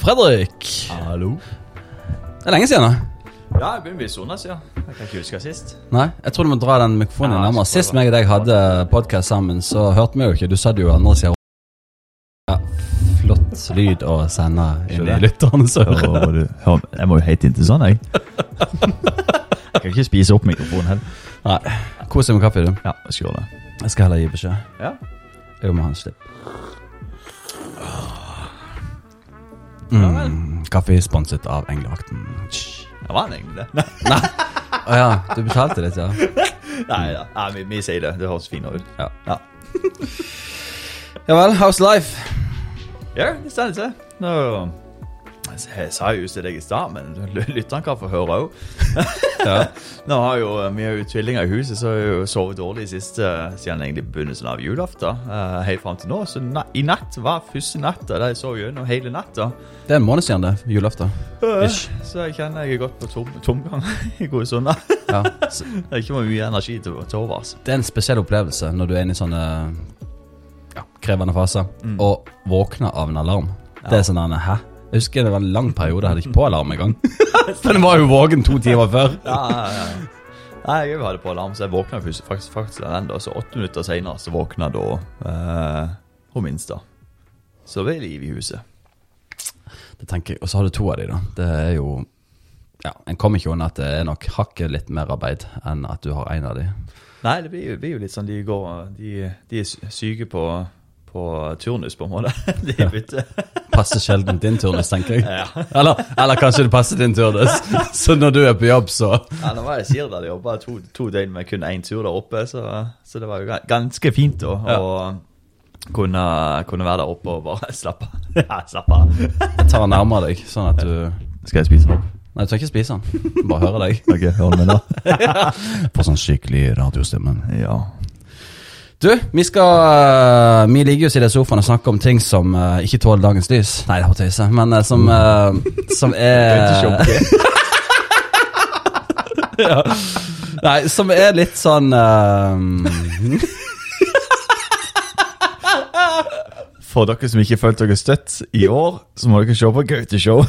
Fredrik. Hallo? Det er lenge siden, da. Ja, jeg begynner å bli sona siden. Jeg kan ikke huske sist. Nei, jeg tror du må dra den mikrofonen Ja, nærmere. Sist meg og deg hadde podkast sammen, så hørte vi jo ikke. Du sa det jo andre sida. Ja, flott lyd å sende inn i lytternes ører. jeg må jo helt inntil sånn, jeg. Jeg kan ikke spise opp mikrofonen heller. Nei, Kos deg med kaffe, du. Ja, jeg skal gjøre det. Jeg skal heller gi beskjed. Ja. Jeg må ha en slipp. Mm, kaffe sponset av Englevakten. Det var han egentlig det. Å ja, du betalte litt, ja? Nei da, Ja, vi, vi sier det. Det høres finere ut. Ja. Ja. Ja vel, how's life? Ja, det stemmer det. Jeg sa jo til deg i stad, men lytteren kan få høre òg. Ja. Jo, Vi er jo tvillinger i huset, så har jeg jo sovet dårlig siste, siden egentlig begynnelsen av julaften. Uh, helt fram til nå. Så na i natt var første natta der jeg sov gjennom hele natta. Det er en måned siden, det. Julaften. Uh, så jeg kjenner jeg er godt på tom, tomgang i gode stunder. Ja. Det er ikke mye energi til, til overs. Det er en spesiell opplevelse når du er inne i sånne ja, krevende faser, og våkner av en alarm. Det er sånn hæ? Jeg husker det var en lang periode jeg hadde ikke på alarm engang. For den var jo våken to timer før. Ja, ja, ja. Nei, jeg hadde på alarm, så jeg våkna faktisk, faktisk, den. da Så åtte minutter seinere så våkna da eh, hun minste. Så det er liv i huset. Det tenker jeg, Og så har du to av de, da. Det er jo Ja, En kommer ikke unna at det er nok hakket litt mer arbeid enn at du har en av de. Nei, det blir jo, blir jo litt sånn de går De, de er syke på, på turnus, på en måte. De bytter. Passer sjelden din turnus, tenker jeg. Ja. Eller, eller kanskje det passer din turnus. Så når du er på jobb, så Ja, nå var jeg i Sirdal jeg jobba to, to døgn med kun én tur der oppe, så, så det var jo ganske fint da, Ja. å kunne, kunne være der oppe og bare slappe ja, slappe av. tar den nærmere deg, sånn at du Skal jeg spise den opp? Nei, du trenger ikke spise den. Bare høre deg. Ok, hør med da. På sånn skikkelig radiostemme. Ja. Du, vi skal Vi ligger jo i den sofaen og snakker om ting som uh, ikke tåler dagens lys. Nei, det var tøyse, men uh, som, uh, som er ja. Nei, som er litt sånn eh, For dere som ikke følte dere støtt i år, så må dere se på Gaute-show.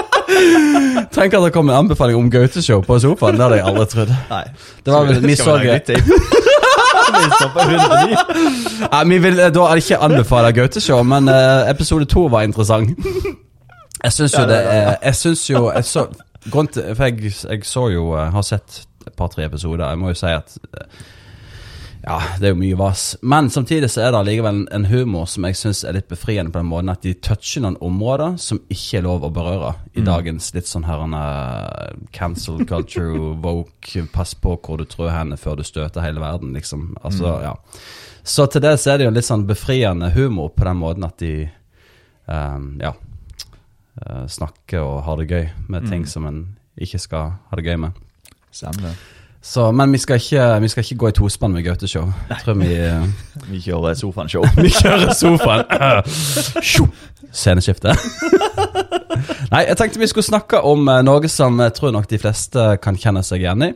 Tenk at det kom en anbefaling om Gaute-show på sofaen. Det hadde jeg aldri trodd. Nei. Det var vel, vi så Vi står på 109. Nei, vi vil eh, da ikke anbefale Gaute-show, men eh, episode to var interessant. Jeg syns jo det er Jeg syns jo jeg så, grunnen til, For jeg, jeg så jo eh, Har sett et par-tre episoder. Jeg må jo si at eh, Ja, det er jo mye vas. Men samtidig så er det allikevel en, humor som jeg syns er litt befriende på den måten at de toucher noen områder som ikke er lov å berøre i dagens litt sånn her uh, cancel culture, woke, pass på hvor du trår henne før du støter hele verden, liksom. Altså, ja. Så til det så er det jo en litt sånn befriende humor på den måten at de um, ja, eh, snakker og har det gøy med ting som en ikke skal ha det gøy med. Stemmer. Så, men vi skal, ikke, vi skal ikke gå i tospann med Gaute-show. Vi, Vi kjører sofaen-show. vi kjører sofaen. Sceneskifte. Nei, jeg tenkte vi skulle snakke om eh, noe som jeg tror nok de fleste kan kjenne seg igjen i.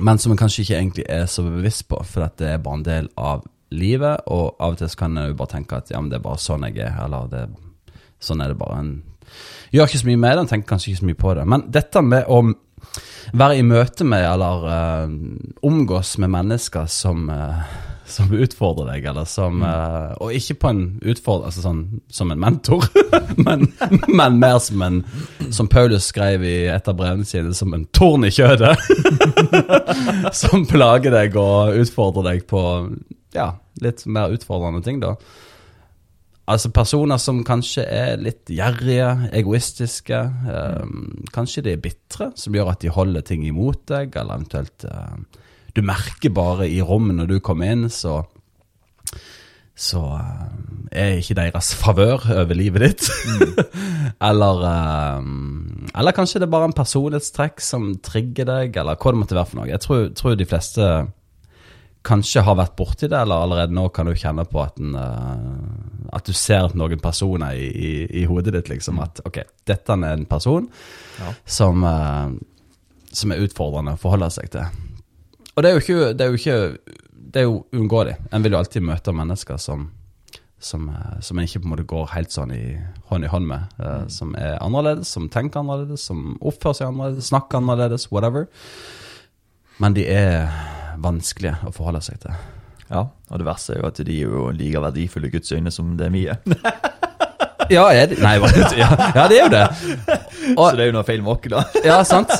Men som en kanskje ikke egentlig er så bevisst på, for at det er bare en del av livet. Og av og til kan jo bare tenke at ja, men det er bare sånn jeg er, eller det, sånn er det bare. En gjør ikke så mye med det, en tenker kanskje ikke så mye på det. Men dette med å være i møte med, eller uh, omgås med mennesker som uh, som utfordrer deg, eller som uh, Og ikke på en utfordrer, altså sånn som en mentor, men, men mer som en Som Paulus skrev i et av brevene sine, som en torn i kjødet. som plager deg og utfordrer deg på ja, litt mer utfordrende ting, da. Altså personer som kanskje er litt gjerrige, egoistiske. Um, kanskje de er bitre, som gjør at de holder ting imot deg, eller eventuelt uh, Du merker bare i rommet når du kommer inn, så så eh, er ikke deres favør over livet ditt. eller eh, Eller kanskje det er bare en personlighetstrekk som trigger deg, eller hva det måtte være for noe. Jeg tror, tror de fleste kanskje har vært borti det, eller allerede nå kan du kjenne på at, den, uh, at du ser noen personer i, i, i hodet ditt, liksom. At ok, dette er en person Ja. som, uh, som er utfordrende å forholde seg til. Og det er jo ikke Det er jo, ikke, det er jo uunngåelig. En vil jo alltid møte mennesker som, som, eh, som en ikke på en måte går helt sånn i hånd i hånd med. eh, Som er annerledes, som tenker annerledes, som oppfører seg annerledes, snakker annerledes, whatever. Men de er vanskelige å forholde seg til. Ja, og det verste er jo at de er jo like verdifulle i Guds øyne som det vi er. Ja, er de? Nei, ja, ja, det er jo det. Og, Så det er jo noe feil med oss, da. Ja, sant.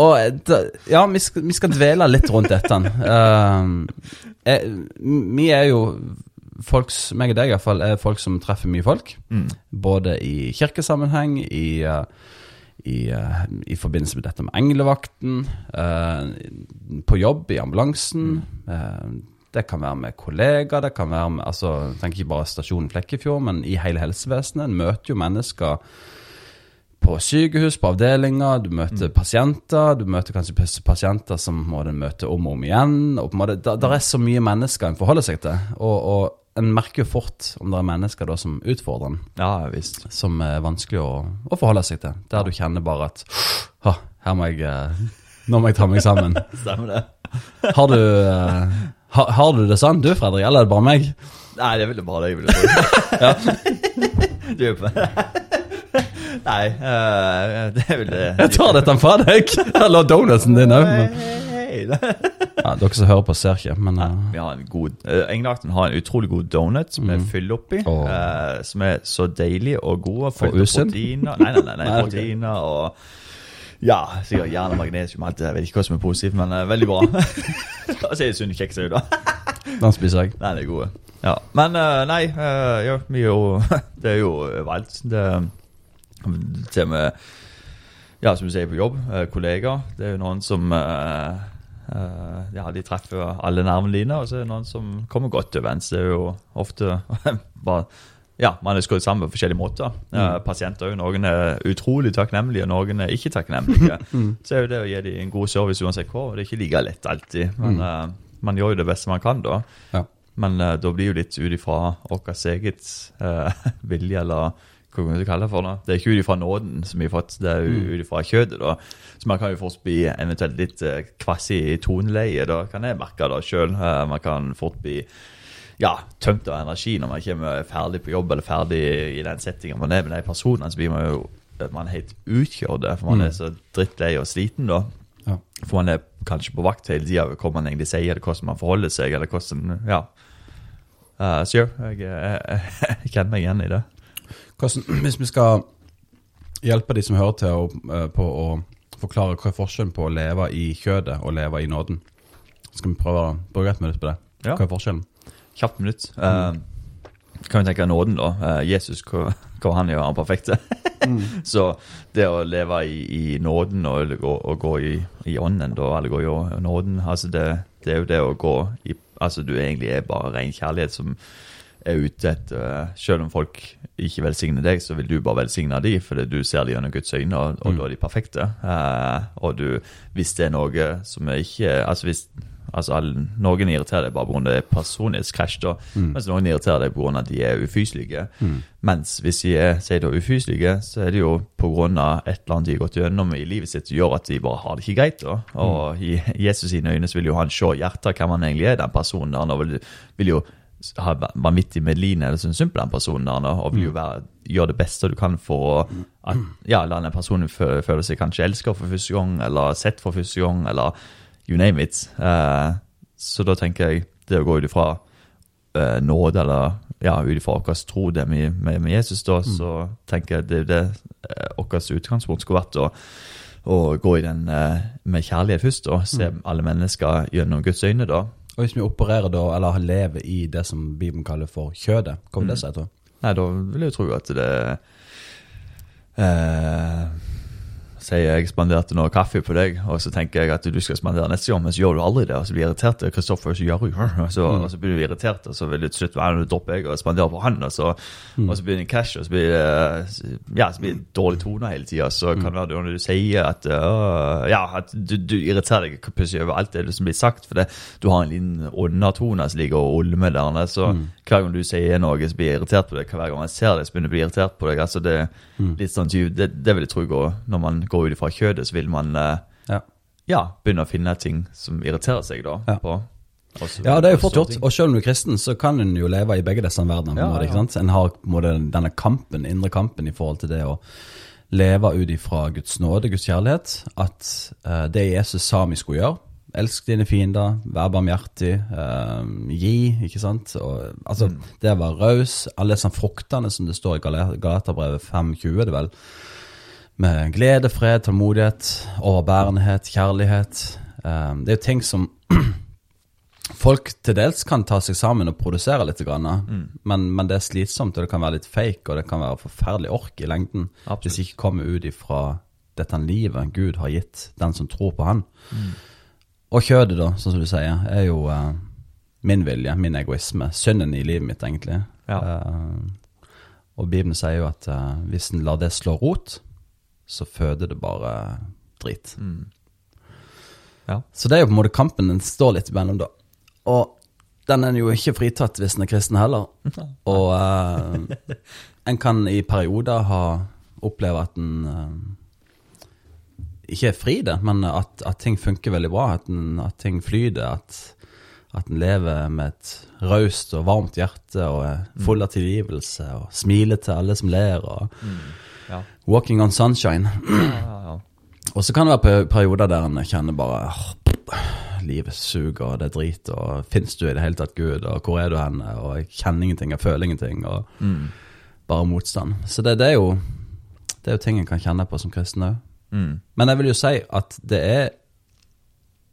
Og eh, da, ja, vi skal, vi skal dvele litt rundt dette. Uh, jeg, vi er jo folk, meg og deg i hvert fall, er folk som treffer mye folk. Mm. Både i kirkesammenheng, i, eh, i, eh, i forbindelse med dette med englevakten, eh, på jobb, i ambulansen. eh, det kan være med kollegaer, det kan være med altså, Tenk ikke bare stasjonen Flekkefjord, men i hele helsevesenet. En møter jo mennesker på sykehus, på avdelinger, du møter pasienter. Du møter kanskje pas- pasienter som må møte om og om igjen. og på en måte, Der er så mye mennesker en forholder seg til. Og, og en merker jo fort om det er mennesker da som utfordrer en, Ja, visst. som er vanskelig å, å forholde seg til. Der du kjenner bare at «Hå, her må jeg eh, Nå må jeg ta meg sammen. Stemmer det. Har du, ha, har, du det sånn, du Fredrik, eller er det bare meg? Nei, det er vel bare det jeg ville tro. Du er på Nei, eh, det er vel det. Jeg tar dette fra deg! Eller donutsen din òg. Det- Ja, dere som hører på, ser ikke, men eh, Vi har en god uh, Engelakten har en utrolig god donut som er fyll oppi. Oh. Uh, som er så deilig og god. Og fylt av proteiner. Nei, nei, nei, nei Nei, proteiner og Ja, sikkert jern og magnesium. Alt det. Jeg vet ikke hva som er positivt, men uh, veldig bra. Og så er det sunne kjeks òg, da. den spiser jeg. Det er gode. Ja. Men eh, nei, eh, ja, vi er jo Det er jo valgt. Det og med Ja, som du sier, på jobb. eh, kollegaer. Det er jo noen som eh, Ja, de treffer alle nervene dine, og så er det noen som kommer godt overens. Det er jo ofte bare ja, man er skrudd sammen på forskjellige måter. Uh, pasienter. Noen er utrolig takknemlige, og noen er ikke takknemlige. Så er jo det å gi dem en god service uansett hvor. og Det er ikke like lett alltid, men uh, man gjør jo det beste man kan da. Ja. Men uh, da blir jo litt ut ifra vårt eget vilje, eller hva kan skal kalle det for nå, Det er ikke ut ifra nåden som vi har fått, det er ut ifra kjødet. da. Så man kan jo fort bli eventuelt litt eh, kvass i toneleie, da kan jeg merke det sjøl. man kan fort bli ja, tømt av energi når man kommer ferdig på jobb eller ferdig i den settingen man er Men de personene. Så blir man jo man er helt utkjørt, for man er så drittlei og sliten da. Ja. For man er kanskje på vakt hele tida hva man egentlig sier, eller hvordan man forholder seg, eller hvordan Ja. Uh, så jo, jeg, jeg, jeg kjenner meg igjen i det. Hvordan, hvis vi skal hjelpe de som hører til å, eh, på å forklare hva er forskjellen på å leve i kjødet og leve i nåden, skal vi prøve å bruke et minutt på det? Ja. Hva er forskjellen? Kjapt minutt. Uh, kan vi tenke nåden, da. Uh, Jesus, hva, hva han gjør, han perfekte. Så det å leve i, i nåden og gå, og gå i, i ånden, da, eller gå i nåden, altså det, det er jo det å gå i Altså du egentlig er bare ren kjærlighet som er ute etter Selv om folk ikke velsigner deg, så vil du bare velsigne de, fordi du ser de gjennom Guds øyne, og, og da er de perfekte. Uh, og du, hvis det er noe som er ikke Altså hvis Altså, alle, Noen irriterer deg bare pga. personlighetskrasj, mm. mens noen irriterer deg pga. at de er ufyselige. Mens hvis de er sier da ufyselige, så er det jo pga. et eller annet de har gått gjennom i livet sitt som gjør at de bare har det ikke greit. da. Og i Jesus sine øyne så vil jo han se hjertet hvem han egentlig er, den personen der. Han vil, vil jo ha vanvittig synd på den personen der, og vil jo være, gjøre det beste du kan for å at, ja, la den personen føle, føle seg kanskje elsket for første gang, eller sett for første gang, eller you name it. Uh, så da tenker jeg det å gå ut ifra uh, nåde, eller ja, ut ifra vår tro det med, med, med Jesus, da, så tenker jeg det er det vårt uh, utgangspunkt skulle vært. å og gå i den eh, med kjærlighet først, og se alle mennesker gjennom Guds øyne, da. Og hvis vi opererer da, eller lever i det som Bibelen kaller for kjødet, hva vil det si? tror du? Nei, da vil jeg jo tro at det eh, Sier jeg spanderte noe kaffe på deg, og så tenker jeg at du skal spandere neste gang, men så gjør du aldri det, og så blir jeg irritert. Kristoffer, så gjør du og så, og så blir du irritert, og så vil du til slutt være dropper jeg og spanderer på han, og så, og så blir det en cash, og så blir det ja, så blir det dårlig tone hele tida. Så kan det være det når du sier at uh, ja, at du, du irriterer deg plutselig over alt det som blir sagt, for det, du har en liten undertone som ligger og ulmer der. Så hver gang du sier noe, så blir jeg irritert på deg. Hver gang jeg ser deg, så begynner jeg å bli irritert på deg. Altså det, litt sånn, det, det vil jeg tro går når man går ut ifra kjødet, så vil man eh, Ja. ja, begynne å finne ting som irriterer seg da Ja. på. Også, Ja, det er jo fort gjort. Og selv om du er kristen, så kan en jo leve i begge disse verdenene. Ja, ja. En har måte denne kampen, indre kampen i forhold til det å leve ut ifra Guds nåde, Guds kjærlighet. At uh, det Jesus sa vi skulle gjøre, elsk dine fiender, vær barmhjertig, eh, gi, ikke sant. Og, altså, Mm. det å være raus, alle disse fruktene som det står i Gala- Galaterbrevet 5.20, det vel, med glede, fred, tålmodighet, overbærenhet, kjærlighet. Eh, det er jo ting som folk til dels kan ta seg sammen og produsere litt, grann, men, men det er slitsomt, og det kan være litt fake, og det kan være forferdelig ork i lengden Absolutt. hvis det ikke kommer ut ifra dette livet Gud har gitt den som tror på Han. Og kjødet, da, sånn som du sier, er jo uh, min vilje, min egoisme, synden i livet mitt, egentlig. Ja. Uh, og Bibelen sier jo at uh, hvis en lar det slå rot, så føder det bare drit. Mm. Ja. Så det er jo på en måte kampen den står litt imellom, da. Og den er jo ikke fritatt hvis en er kristen heller. Og en kan i perioder ha oppleve at en ikke er fri det, men at, at ting funker veldig bra. At, den, at ting flyter. At, at en lever med et raust og varmt hjerte og er full av tilgivelse og smiler til alle som ler. og Ja. Walking on sunshine. Ja, ja. Og så kan det være perioder der en kjenner bare Livet suger, og det er drit, og fins du i det hele tatt Gud, og hvor er du henne, og jeg kjenner ingenting, jeg føler ingenting, og Mm. bare motstand. Så det, det er jo Det er jo ting en kan kjenne på som kristen òg. Mm. Men jeg vil jo si at det er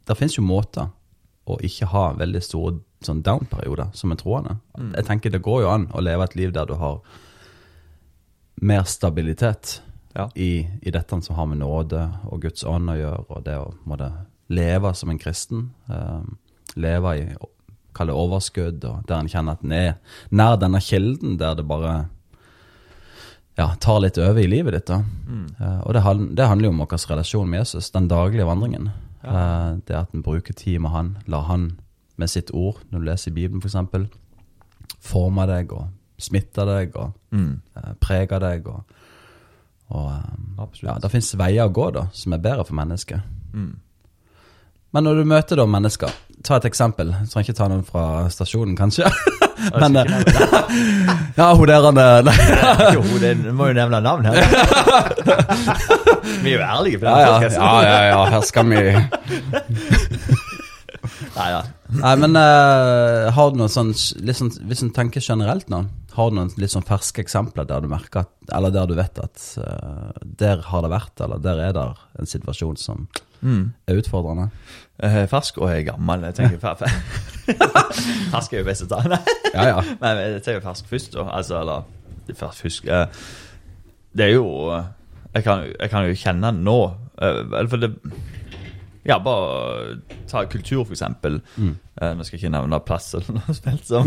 Det fins jo måter å ikke ha veldig store sånn down-perioder som en troende. Jeg tenker det går jo an å leve et liv der du har mer stabilitet Ja. i, i dette som har med nåde og Guds ånd å gjøre, og det å måtte leve som en kristen. Um, leve i kall det overskudd, og der en kjenner at en er nær denne kilden, der det bare ja, tar litt over i livet ditt. da. Eh, og det, det handler jo om vår relasjon med Jesus, den daglige vandringen. Eh, det at en bruker tid med han, lar han med sitt ord, når du leser i Bibelen f.eks., forme deg og smitte deg og Mm. uh, prege deg. og, og ja, Det fins veier å gå da, som er bedre for mennesket. Mm. Men når du møter da mennesker Ta et eksempel. Jeg trenger ikke ta noen fra stasjonen, kanskje. Men Ja, hun der han Nei. Jo, det du må jo nevne navn her. Vi er jo ærlige på Ja, den ja, ja, ja, ja, her skal vi Nei, ja. Nei, men uh, har du noen sånn, sånn Hvis en tenker generelt nå, har du noen litt sånn ferske eksempler der du merker at Eller der du vet at uh, der har det vært, eller der er det en situasjon som Mm. er utfordrende? Uh, Fersk og jeg er gammel. Jeg tenker fer- fer- Fersk er jo best å ta. Nei. Ja, ja. Men jeg tenker fersk først, da. Altså, eller er fersk eh, Det er jo eh, Jeg kan, jeg kan jo kjenne nå Uh, for det Ja, bare ta kultur, for eksempel. Mm. Uh, Nå skal jeg ikke nevne plass eller noe spilt som,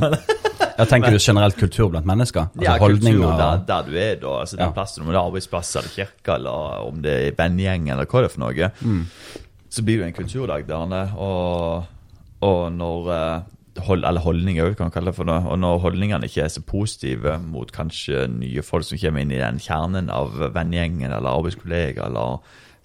Jeg tenker du generelt kultur blant mennesker? Altså ja, holdninger kultur der, der du er, da. Altså, den Ja. plassen, om det er arbeidsplass eller kirke, eller om det er vennegjeng, eller hva det er for noe, Mm. så blir det en kulturdag der. Og, og når eh, hold, Eller holdninger, kan man kalle det for noe. Og når holdningene ikke er så positive mot kanskje nye folk som kommer inn i den kjernen av vennegjengen eller arbeidskollegaer eller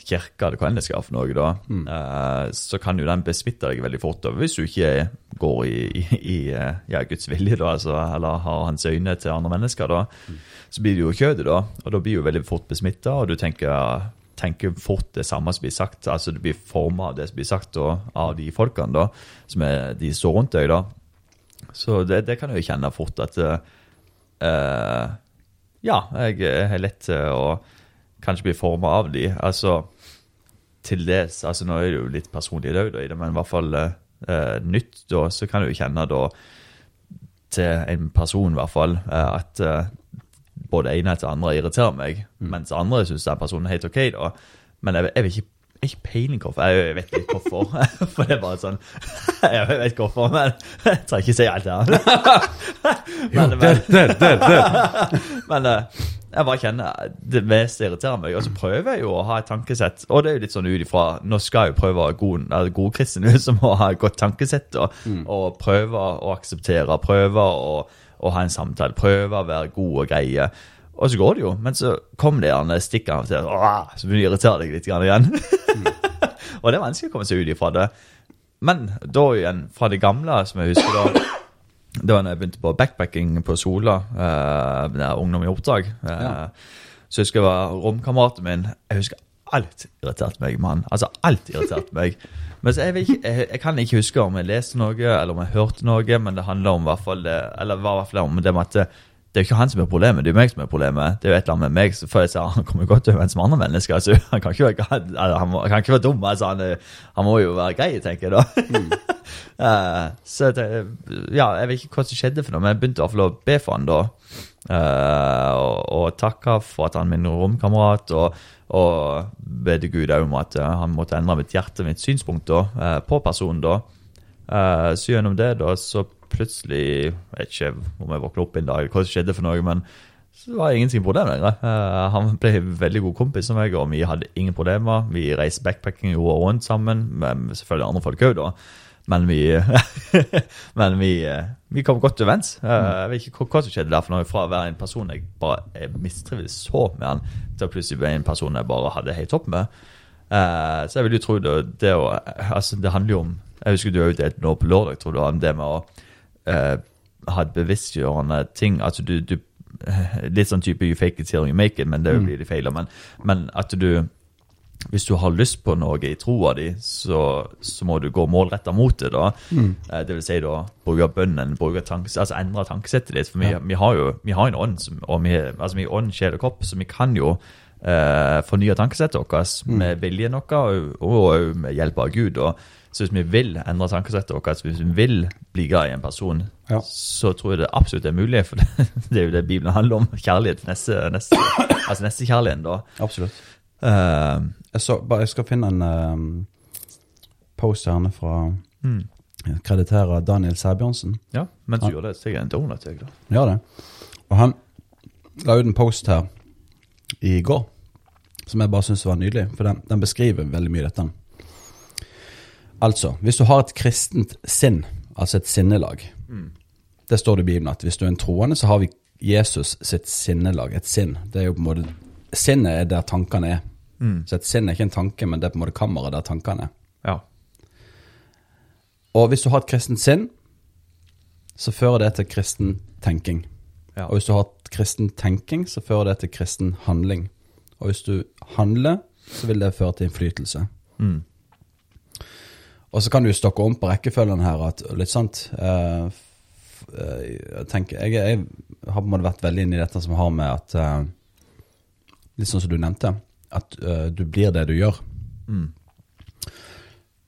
kirke, eller hva enn det skal for noe, da, eh, så kan jo den besmitte deg veldig fort. Hvis du ikke går i, i, i eh, ja, Guds vilje, da, altså, eller har hans øyne til andre mennesker, da, så blir det jo kjødet, da. Og da blir du veldig fort besmitta, og du tenker, tenker fort det samme som blir sagt. Altså du blir forma av det som blir sagt og av de folkene da, som er, de står rundt deg. da. Så det, det kan jeg jo kjenne fort at eh, Ja, jeg er lett til å kanskje bli forma av de. Altså til dels altså Nå er det jo litt personlig òg, i det, men i hvert fall eh, nytt, da, så kan du jo kjenne da til en person, i hvert fall, eh, at eh, både ene til andre irriterer meg, mens andre syns den personen er helt OK, da. Men jeg, jeg vil ikke jeg ikke peiling hvorfor. Jeg vet ikke hvorfor. For det er bare sånn Jeg vet ikke hvorfor, men jeg trenger ikke si alt det her. Men, men, det, det, det. men eh, jeg bare kjenner det mest irriterer meg. Og så prøver jeg jo å ha et tankesett. Og det er jo litt sånn ut ifra Nå skal jeg jo prøve å god, eller god kristen som må ha et godt tankesett. Og, og prøve å akseptere, prøve å, å ha en samtale, prøve å være god og greie. Og så går det jo, men så kom det gjerne stikk av og til, så begynner det å irritere deg litt igjen. og det er vanskelig å komme seg ut ifra det. men da igjen, fra det gamle, som jeg husker da Det var da jeg begynte på backpacking på Sola, uh, der Ungdom i oppdrag. Uh, Ja. Så husker jeg var romkameraten min. Jeg husker alt irriterte meg, mann. Altså, alt irriterte meg. Men så jeg, ikke, jeg, jeg kan ikke huske om jeg leste noe, eller om jeg hørte noe, men det handler om hvert fall det, eller var i hvert fall om det med at det, er jo ikke han som er problemet, det er jo meg som er problemet. Det er jo et eller annet med meg, så for jeg sa, han kommer godt overens med andre mennesker. Altså, han, kan ikke være, han, må, han kan ikke være dum, altså, han, er- han må jo være grei, tenker jeg da. Eh, så det, ja, jeg vet ikke hva som skjedde for noe, men jeg begynte i hvert fall å be for han da. Uh, og, og takke for at han er min romkamerat, og, og be til Gud om at eh, han måtte endre mitt hjerte, mitt synspunkt da, uh, på personen da. Så gjennom det da, så plutselig, jeg vet ikke om jeg våkna opp en dag, hva skjedde for noe, men så var det ingenting problem lenger. Uh, han ble en veldig god kompis med meg, og vi hadde ingen problemer. Vi reiste backpacking jorda rundt sammen, med selvfølgelig andre folk òg, da. Men vi, men vi, eh, vi kom godt overens. Uh, Jeg vet ikke hva, som skjedde der, for fra å være en person jeg bare jeg mistrivdes så med han, til å plutselig bli en person jeg bare hadde helt topp med. Uh, så jeg vil jo tro det, det å Altså, det handler jo om Jeg husker du har jo delt nå på lørdag, tror du, om det med å eh, ha et bevisstgjørende ting. Altså du, du Litt sånn type you fake it till you make it, men det blir det feil. Men, men at du hvis du har lyst på noe i troa di, så, så må du gå målretta mot det. da. Mm. Det vil si da bruke bønnen, bruke tankes, altså endre tankesettet ditt. For vi, Ja. vi har jo vi har en ånd, som, og vi, altså vi er ånd, sjel og kropp, så vi kan jo eh, fornye tankesettet vårt med viljen vår og, og med hjelp av Gud. Og, så hvis vi vil endre tankesettet vårt, hvis vi vil bli glad i en person, Ja. så tror jeg det absolutt er mulig. For det, det er jo det Bibelen handler om. Kjærlighet. Neste, neste, altså nestekjærligheten, da. Absolutt. Uh, Jeg, så, bare, jeg skal finne en um, post her fra mm. krediterer Daniel Sæbjørnsen. Ja, mens du gjør det, så jeg en donut. Jeg, da. Ja, det. Og han la ut en post her i går som jeg bare syns var nydelig, for den, den beskriver veldig mye dette. Altså, hvis du har et kristent sinn, altså et sinnelag Det står det i Bibelen at hvis du er en troende, så har vi Jesus sitt sinnelag, et sinn. Det er jo på en måte Sinnet er der tankene er. Så et sinn er ikke en tanke, men det er på en måte kammeret der tankene er. Ja. Og hvis du har et kristent sinn, så fører det til kristen tenking. Ja. Og hvis du har et kristen tenking, så fører det til kristen handling. Og hvis du handler, så vil det føre til innflytelse. Mm. Og så kan du stokke om på rekkefølgen her at litt sant uh, Jeg tenker, jeg, jeg har på en måte vært veldig inne i dette som har med at uh, Litt sånn som du nevnte, at uh, du blir det du gjør. Mm.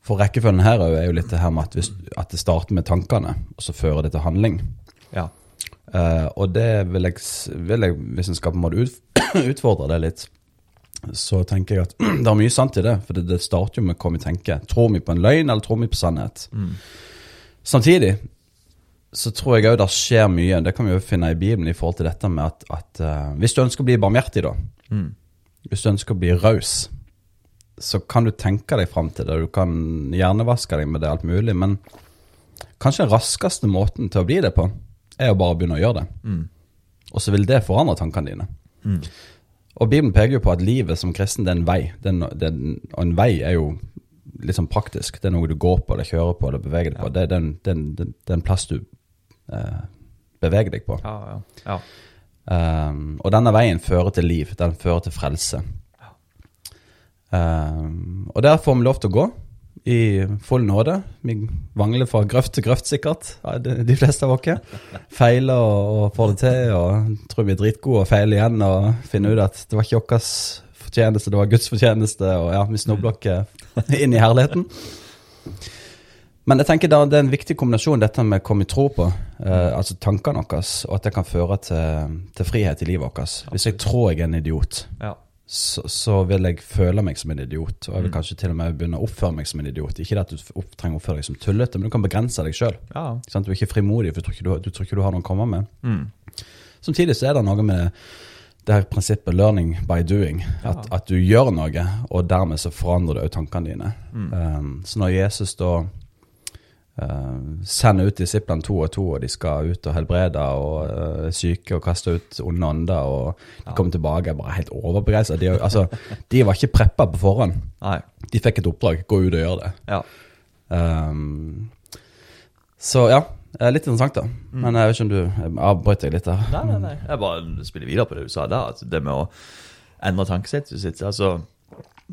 For rekkefølgen her er jo- litt det her med at, hvis, at det starter med tankene, og så fører det til handling. Ja. Uh, og det vil jeg, vil jeg, hvis en skal på en måte ut, utfordre det litt, så tenker jeg at det er mye sant i det. For det, det starter jo med hva vi tenker. Tror vi på en løgn, eller tror vi på sannhet? Mm. Samtidig så tror jeg òg det skjer mye, det kan vi jo finne i Bibelen, i forhold til dette med at, at uh, hvis du ønsker å bli barmhjertig, da, Mm. hvis du ønsker å bli raus, så kan du tenke deg fram til det. Du kan hjernevaske deg med det alt mulig, men kanskje den raskeste måten til å bli det på, er å bare begynne å gjøre det. Mm. Og så vil det forandre tankene dine. Mm. Og Bibelen peker jo på at livet som kristen det er en vei. Det en, det er og en vei er jo litt sånn praktisk. Det er noe du går på, eller kjører på, eller beveger deg på. Det, er den, den, den, det er en plass du eh, beveger deg på. Ja, ja. ja. Um, og denne veien fører til liv. Den fører til frelse. Um, og der får vi lov til å gå i full nåde. Vi vangler fra grøft til grøft, sikkert, de fleste av oss. Feiler og, og får det til, og tror vi er dritgode og feiler igjen og finner ut at det var ikke vår fortjeneste, det var Guds fortjeneste, og ja, vi snubler oss inn i herligheten. Men jeg tenker det er en viktig kombinasjon, dette med hva vi tror på, eh, altså tankene våre, og at det kan føre til, til frihet i livet vårt. Hvis jeg tror jeg er en idiot, ja. Så, så vil jeg føle meg som en idiot, og jeg vil Mm. kanskje til og med begynne å oppføre meg som en idiot. Ikke det at du opp, trenger å oppføre deg som tullete, men du kan begrense deg sjøl. ja. Du er ikke frimodig, for du tror ikke du, du tror ikke du har noe å komme med. Mm. Samtidig så er det noe med det her prinsippet 'learning by doing'. At, Ja. at du gjør noe, og dermed så forandrer du òg tankene dine. Mm. Um, så når Jesus da uh, sender ut disiplene to og to, og de skal ut og helbrede og uh, syke og kaste ut onde ånder, og de Ja. kommer tilbake bare helt overbegeistra. De, altså, de var ikke preppa på forhånd. Nei. De fikk et oppdrag, gå ut og gjør det. Ja. Um, så ja, eh, litt interessant, da. Men jeg vet ikke om du avbrøt deg litt der. Nei, nei, nei. Jeg bare spiller videre på det du sa der. At det med å endre tankesettet sitt. Altså,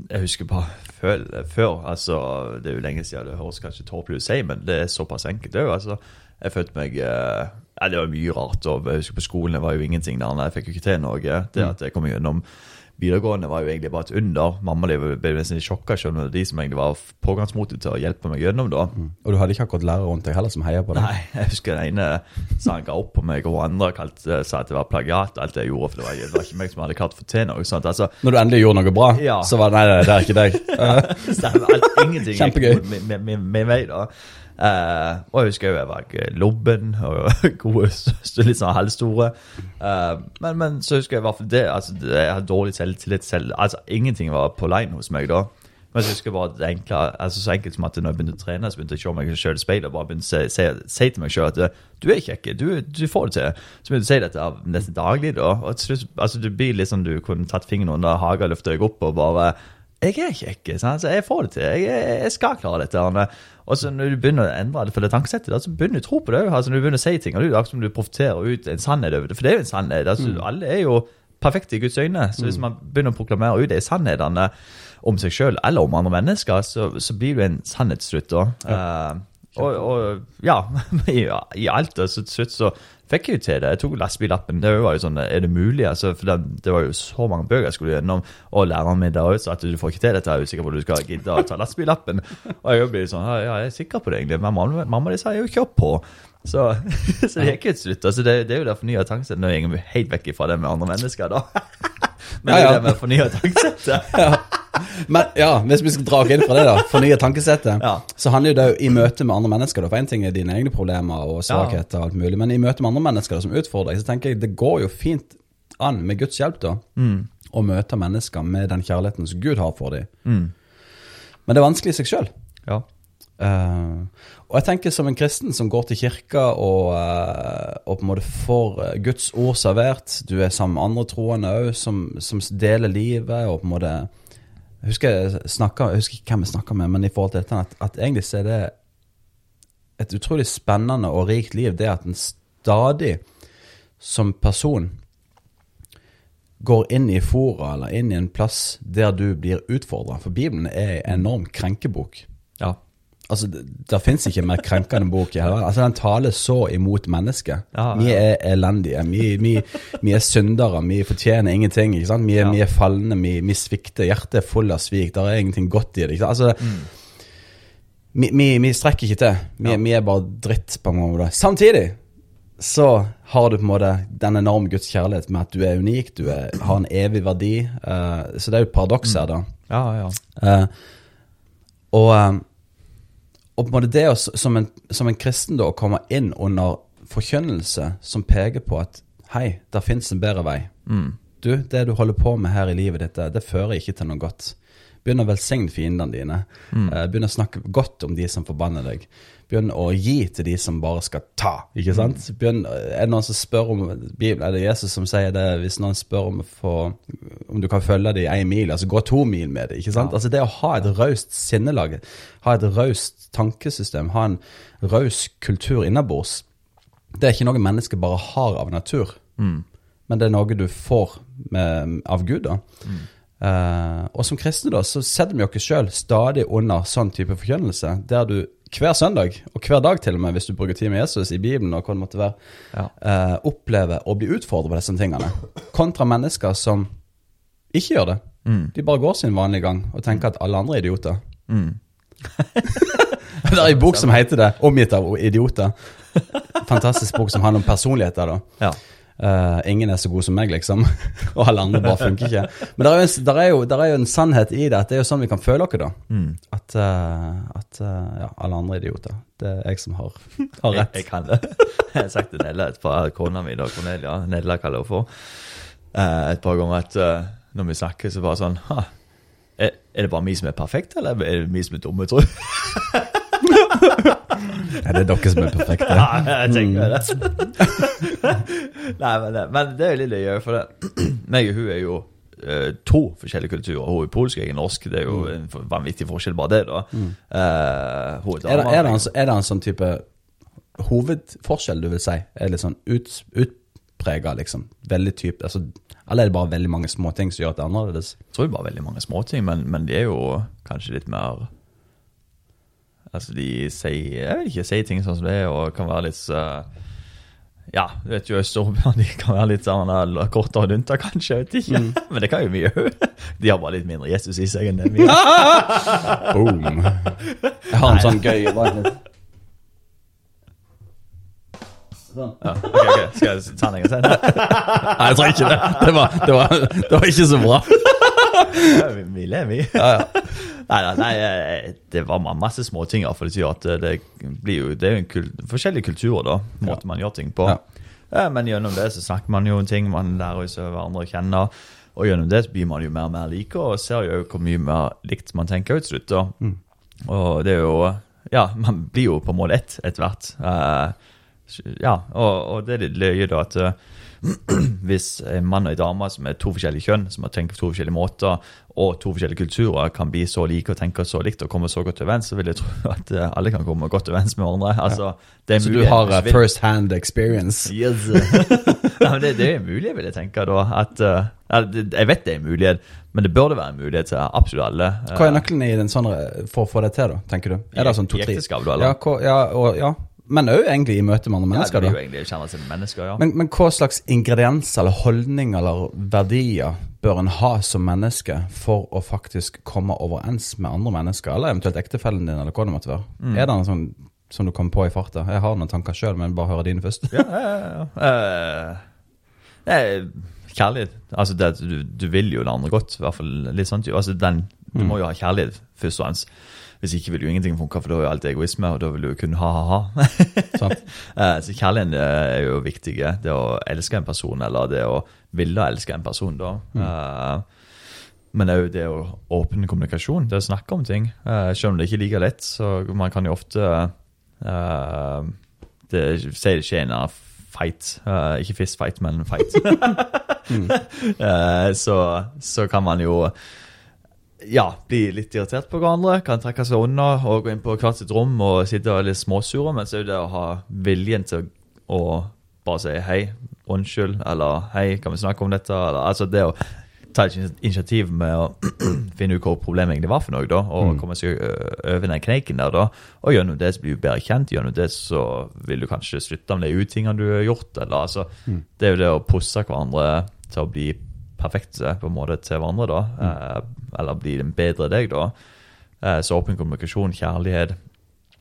jeg husker bare før, før altså, Det er jo lenge siden, det høres kanskje tåpelig ut å si, men det er såpass enkelt òg. Altså, jeg følte meg eh, ja, Det var mye rart. og jeg husker På skolen det var jo ingenting der. Jeg fikk jo ikke til noe. Det at jeg kom gjennom videregående var jo egentlig bare et under. Mamma ble nesten litt sjokka, selv om de som egentlig var pågangsmotet til å hjelpe meg gjennom. da. Og du hadde ikke akkurat lærere rundt deg heller som heier på deg? Nei, jeg husker den ene sa han ga opp på meg, og hun andre kalte, sa at det var plagiat, alt det jeg gjorde. For det var, det var ikke meg som hadde klart å få til noe. sånt. Altså, Når du endelig gjorde noe bra, Ja. så var det nei, det er ikke deg. Stemmer, alt, ingenting Kjempegøy. med, med, med, med meg, da. Eh, og jeg husker jeg var lobben og gode, litt sånn halvstore. Uh, men, men så husker jeg i hvert fall det. Altså, det jeg hadde dårlig selvtillit selv. Altså, ingenting var på line hos meg da. Men så husker jeg bare det enkle, altså så enkelt som at når jeg begynte å trene, så begynte jeg å se meg selv i speilet og bare begynte å si, si, si til meg selv at du er kjekk, du, du får det til. Så begynte jeg å si dette nesten daglig da. Og til slutt, altså du blir litt sånn, du kunne tatt fingeren under hagen, løfta deg opp og bare jeg er kjekk, sant? så jeg får det til. Jeg, jeg, jeg skal klare dette. Arne. Og så når du begynner å endre det for det tankesettet, så begynner du å tro på det. Altså, når du begynner å si ting, og det er akkurat som du profeterer ut en sannhet over det. For det er jo en sannhet. Altså, Alle er jo perfekte i Guds øyne. Så hvis man begynner å proklamere ut de sannhetene om seg sjøl eller om andre mennesker, så, så blir du en sannhet til slutt. da. Eh, og, og ja, i, i alt. Så til slutt så fikk jeg jo til det. Jeg tok lastebillappen. Det var jo sånn, Er det mulig? Altså, for det, det var jo så mange bøker jeg skulle gjennom. Og læreren min der også sa at du får ikke til dette. Jeg er usikker på om du skal gidde å ta lastebillappen. Og jeg ble sånn, ja, jeg er sikker på det egentlig. Men mamma, mamma de jeg jo ikke opp på. Så, så det gikk jo til slutt. Altså, det, det er jo det fornya tankesettet. Nå går vi helt vekk fra det med andre mennesker, da. Men Ja, ja. det er det med fornya tankesettet. Men ja, hvis vi skal dra oss inn fra det, da, fornye tankesettet, Ja. så handler jo det jo i møte med andre mennesker. da, For én ting er dine egne problemer og svakheter, og alt mulig, men i møte med andre mennesker da, som utfordrer deg, så tenker jeg det går jo fint an, med Guds hjelp, da, å møte mennesker med den kjærligheten som Gud har for dem. Men det er vanskelig i seg sjøl. Ja. Og jeg tenker som en kristen som går til kirka og, uh, og på en måte får eh, Guds ord servert, du er sammen med andre troende òg, som, som deler livet og på en måte Jeg husker, jeg, snakker, jeg husker ikke hvem jeg snakka med, men i forhold til dette, at, at egentlig så er det et utrolig spennende og rikt liv, det at en stadig som person går inn i fora eller inn i en plass der du blir utfordra. For Bibelen er en enorm krenkebok. Altså, Det, det fins ikke mer krenkende bok i hele verden. Altså, Den taler så imot mennesket. Ja, ja. Vi er elendige. Vi, vi, vi er syndere. Vi fortjener ingenting. ikke sant? Vi Ja. vi er falne. Vi, vi svikter. Hjertet er full av svik. Det er ingenting godt i det. ikke sant? Altså, vi, vi, strekker ikke til. Vi, Mm. Er bare dritt, på en måte. Samtidig så har du på en måte den enorme Guds kjærlighet med at du er unik, du er, har en evig verdi. Uh, så det er jo et paradoks her, da. Ja, ja. Uh, og, eh, og på en måte det å, som, en, som en kristen da, å komme inn under forkynnelse som peker på at hei, der fins en bedre vei. Du, det du holder på med her i livet ditt, det, det fører ikke til noe godt. Begynn å velsigne fiendene dine. Mm. begynn å snakke godt om de som forbanner deg. Begynn å gi til de som bare skal ta. ikke sant? Begynn, er det noen som spør om Bibelen, er det Jesus som sier det? Hvis noen spør om, for, om du kan følge dem i én mil, altså gå to mil med dem. ikke sant? Altså Det å ha et raust sinnelag, ha et raust tankesystem, ha en raus kultur innabords, det er ikke noe mennesket bare har av natur. Men det er noe du får med, av Gud. da. Eh, og som kristne da, så setter vi oss sjøl stadig under sånn type forkynnelse, der du hver søndag, og hver dag til og med, hvis du bruker tid med Jesus i Bibelen, og hva det måtte være, Ja. eh, opplever å bli utfordret på disse tingene, kontra mennesker som ikke gjør det. De bare går sin vanlige gang og tenker at alle andre er idioter. det er en bok som heter det, 'Omgitt av idioter'. Fantastisk bok som handler om personligheter. da. ja. Eh, ingen er så god som meg, liksom. Og alle andre bare funker ikke. Men det er, jo der er, jo, der er jo en sannhet i det, at det er jo sånn vi kan føle oss, da. At, uh, at uh, ja, alle andre er idioter. Det er jeg som har, har rett. jeg kan det. Jeg har sagt til Nella et par kona mi, da, Cornelia, Nella kaller hun for, et par ganger at når vi snakker, så bare sånn er, er det bare vi som er perfekte, eller er det vi som er dumme, tror du? Ja, det er dere som er perfekte. Ja, jeg tenker det. Nei, men, det- men det er jo litt løye, for det. meg og hun er jo uh, to forskjellige kulturer. Hun er polsk, jeg er norsk. Det er jo en vanvittig forskjell, bare det, da. Eh, hun Er det, er, det en, er det en sånn type hovedforskjell du vil si? Er litt sånn ut, utprega, liksom? Veldig type altså, Eller er det bare veldig mange småting som gjør at det er annerledes? Jeg tror det er bare veldig mange småting, men, men de er jo kanskje litt mer Altså, de sier Jeg vil ikke, sier ting sånn som det er, og kan være litt uh, Ja, du vet jo Øst-Europa de kan være litt sånn uh, kortere og dunter, kanskje. Jeg vet ikke. Men det kan jo mye òg. De har bare litt mindre Jesus i seg enn det vi har. Boom. Jeg har en sånn gøy bare litt. Sånn. Ja, okay, okay. Skal jeg ta den en gang til? Nei, jeg tror ikke det. Det var, det var, det var ikke så bra. Ja, vi, ler, vi. Ja, ja. Nei, nei, nei, eh, det var masse småting. For det at det blir jo Det er jo en kul, forskjellige kulturer, da. Måten man gjør ting på. Eh, Men gjennom det så snakker man jo om ting, man lærer seg hverandre å kjenne. Og gjennom det så blir man jo mer og mer like, og ser jo hvor mye mer likt man tenker ut slutt. Mm. Og det er jo Ja, man blir jo på en måte ett etter hvert. Uh, ja, og, og det litt løye, da, at eh, hvis en mann og en dame som er to forskjellige kjønn, som har tenkt på to forskjellige måter, og to forskjellige kulturer, kan bli så like og tenke så likt og komme så godt overens, så vil jeg tro at eh, alle kan komme godt overens med hverandre. Altså, det er Så du har vil. first hand experience? Yes. Nei, men det, det er mulig, vil jeg tenke. da at, uh, Jeg vet det er en mulighet, men det burde være en mulighet til absolutt alle. eh, Hva er nøkkelen i den sånne, for å få det til, da, tenker du? Er det sånn to-tre? Ja, ja, og, ja. Men òg egentlig i møte med andre mennesker. Ja, det blir jo egentlig å kjenne seg som mennesker, ja. Men, men hva slags ingredienser eller holdninger eller verdier bør en ha som menneske for å faktisk komme overens med andre mennesker, eller eventuelt ektefellen din, eller hva det måtte være? Mm. Er det noe sånn som du kommer på i farta? Jeg har noen tanker sjøl, men bare høre dine først. ja, ja, ja, Uh, kjærlighet. Altså, det, du, du vil jo det andre godt. I hvert fall litt sånn. Altså, den, du Mm. må jo ha kjærlighet, først og fremst. Hvis ikke vil jo ingenting funke, for da er jo alt egoisme, og da vil du jo kun ha, ha, ha. Eh, Så kjærligheten eh, er jo viktig. Det å elske en person, eller det å ville elske en person, da. Mm. Men òg det å åpne kommunikasjon, det å snakke om ting. Eh, Selv om det ikke er like lett, så man kan jo ofte eh, det, Si det en en fight. Uh, ikke fist fight, men fight. Eh, så, så kan man jo ja, bli litt irritert på hverandre, kan trekke seg unna og gå inn på hvert sitt rom og sitte og litt småsure, men så er det å ha viljen til å bare si hei, unnskyld, eller hei, kan vi snakke om dette, eller altså det å ta et initiativ med å finne ut hva problemet egentlig var for noe, da, og komme seg over den kneiken der, da, og gjennom det så blir du bedre kjent, gjennom det så vil du kanskje slutte med de utingene du har gjort, eller altså, det er jo det å pusse hverandre til å bli perfekte på en måte til hverandre, da, mm. eller bli en bedre deg, da. Eh, så åpen kommunikasjon, kjærlighet,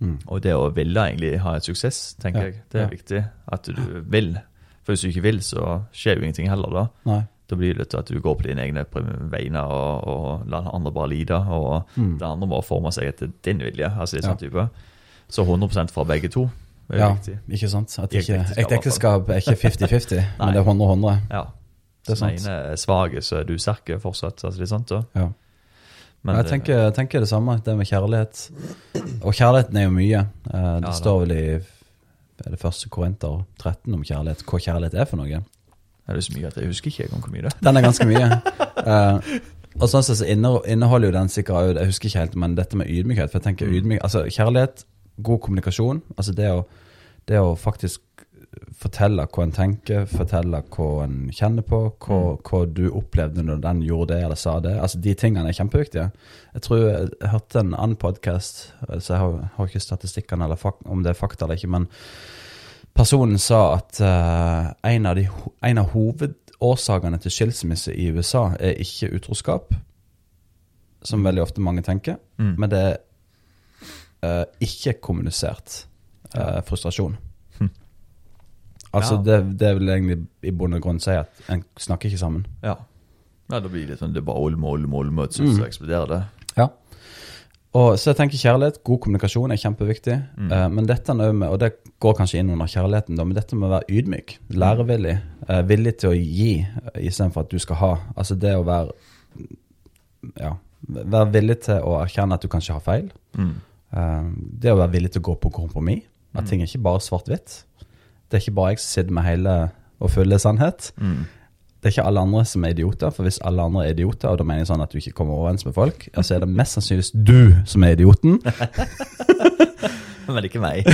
Mm. og det å ville egentlig ha et suksess, tenker Ja, jeg, det er ja. viktig. At du vil. For hvis du ikke vil, så skjer jo ingenting heller, da. Nei. Da blir det til at du går på dine egne vegne og, og lar andre bare lide, og Mm. den andre må forme seg etter din vilje. altså det Ja. sånn type. Så 100 fra begge to er Ja, viktig. ikke sant? At ikke, ekteskap er ikke 50-50, men det er 100-100. Ja. Det er sant. den ene er svak, så er du sterk fortsatt. altså det er sant, så. Ja. Men jeg det- tenker, jeg tenker det samme, det med kjærlighet. Og kjærligheten er jo mye. Eh, det ja, står vel i det første Korinter 13 om kjærlighet, hva kjærlighet er for noe. det er så mye at jeg husker ikke hvor mye det er. Den er ganske mye. uh, og sånn sett så inneholder jo den sikkert Jeg husker ikke helt, men dette med ydmykhet. For jeg tenker ydmyk, altså Kjærlighet, god kommunikasjon. Altså det å, det å faktisk fortelle hva en tenker, fortelle hva en kjenner på, hva, hva du opplevde når den gjorde det eller sa det. Altså De tingene er kjempeviktige. Jeg tror jeg, jeg hørte en annen podkast, så jeg har, har ikke statistikkene eller om det er fakta eller ikke, men personen sa at uh, en, av de, en av hovedårsakene til skilsmisse i USA er ikke utroskap, som veldig ofte mange tenker, Mm. men det er uh, ikke kommunisert uh, frustrasjon. Altså det, det vil egentlig i bunn og grunn si at en snakker ikke sammen. Ja. ja, da blir det sånn det er bare olme, olme, olme, og så så eksploderer det. Ja. Og så jeg tenker kjærlighet, god kommunikasjon er kjempeviktig. Mm. Uh, men dette er med, og det går kanskje inn under kjærligheten, da, men dette med å være ydmyk, lærevillig, uh, villig til å gi uh, istedenfor at du skal ha. Altså det å være ja, være villig til å erkjenne at du kanskje har feil. Mm. Uh, det å være villig til å gå på kompromiss. At ting er ikke bare svart-hvitt. Det er ikke bare jeg som sitter med hele og fulle sannhet. Mm. det er ikke alle andre som er idioter, for hvis alle andre er idioter, og da mener jeg sånn at du ikke kommer overens med folk, ja, så er det mest sannsynligvis du som er idioten. Men ikke meg.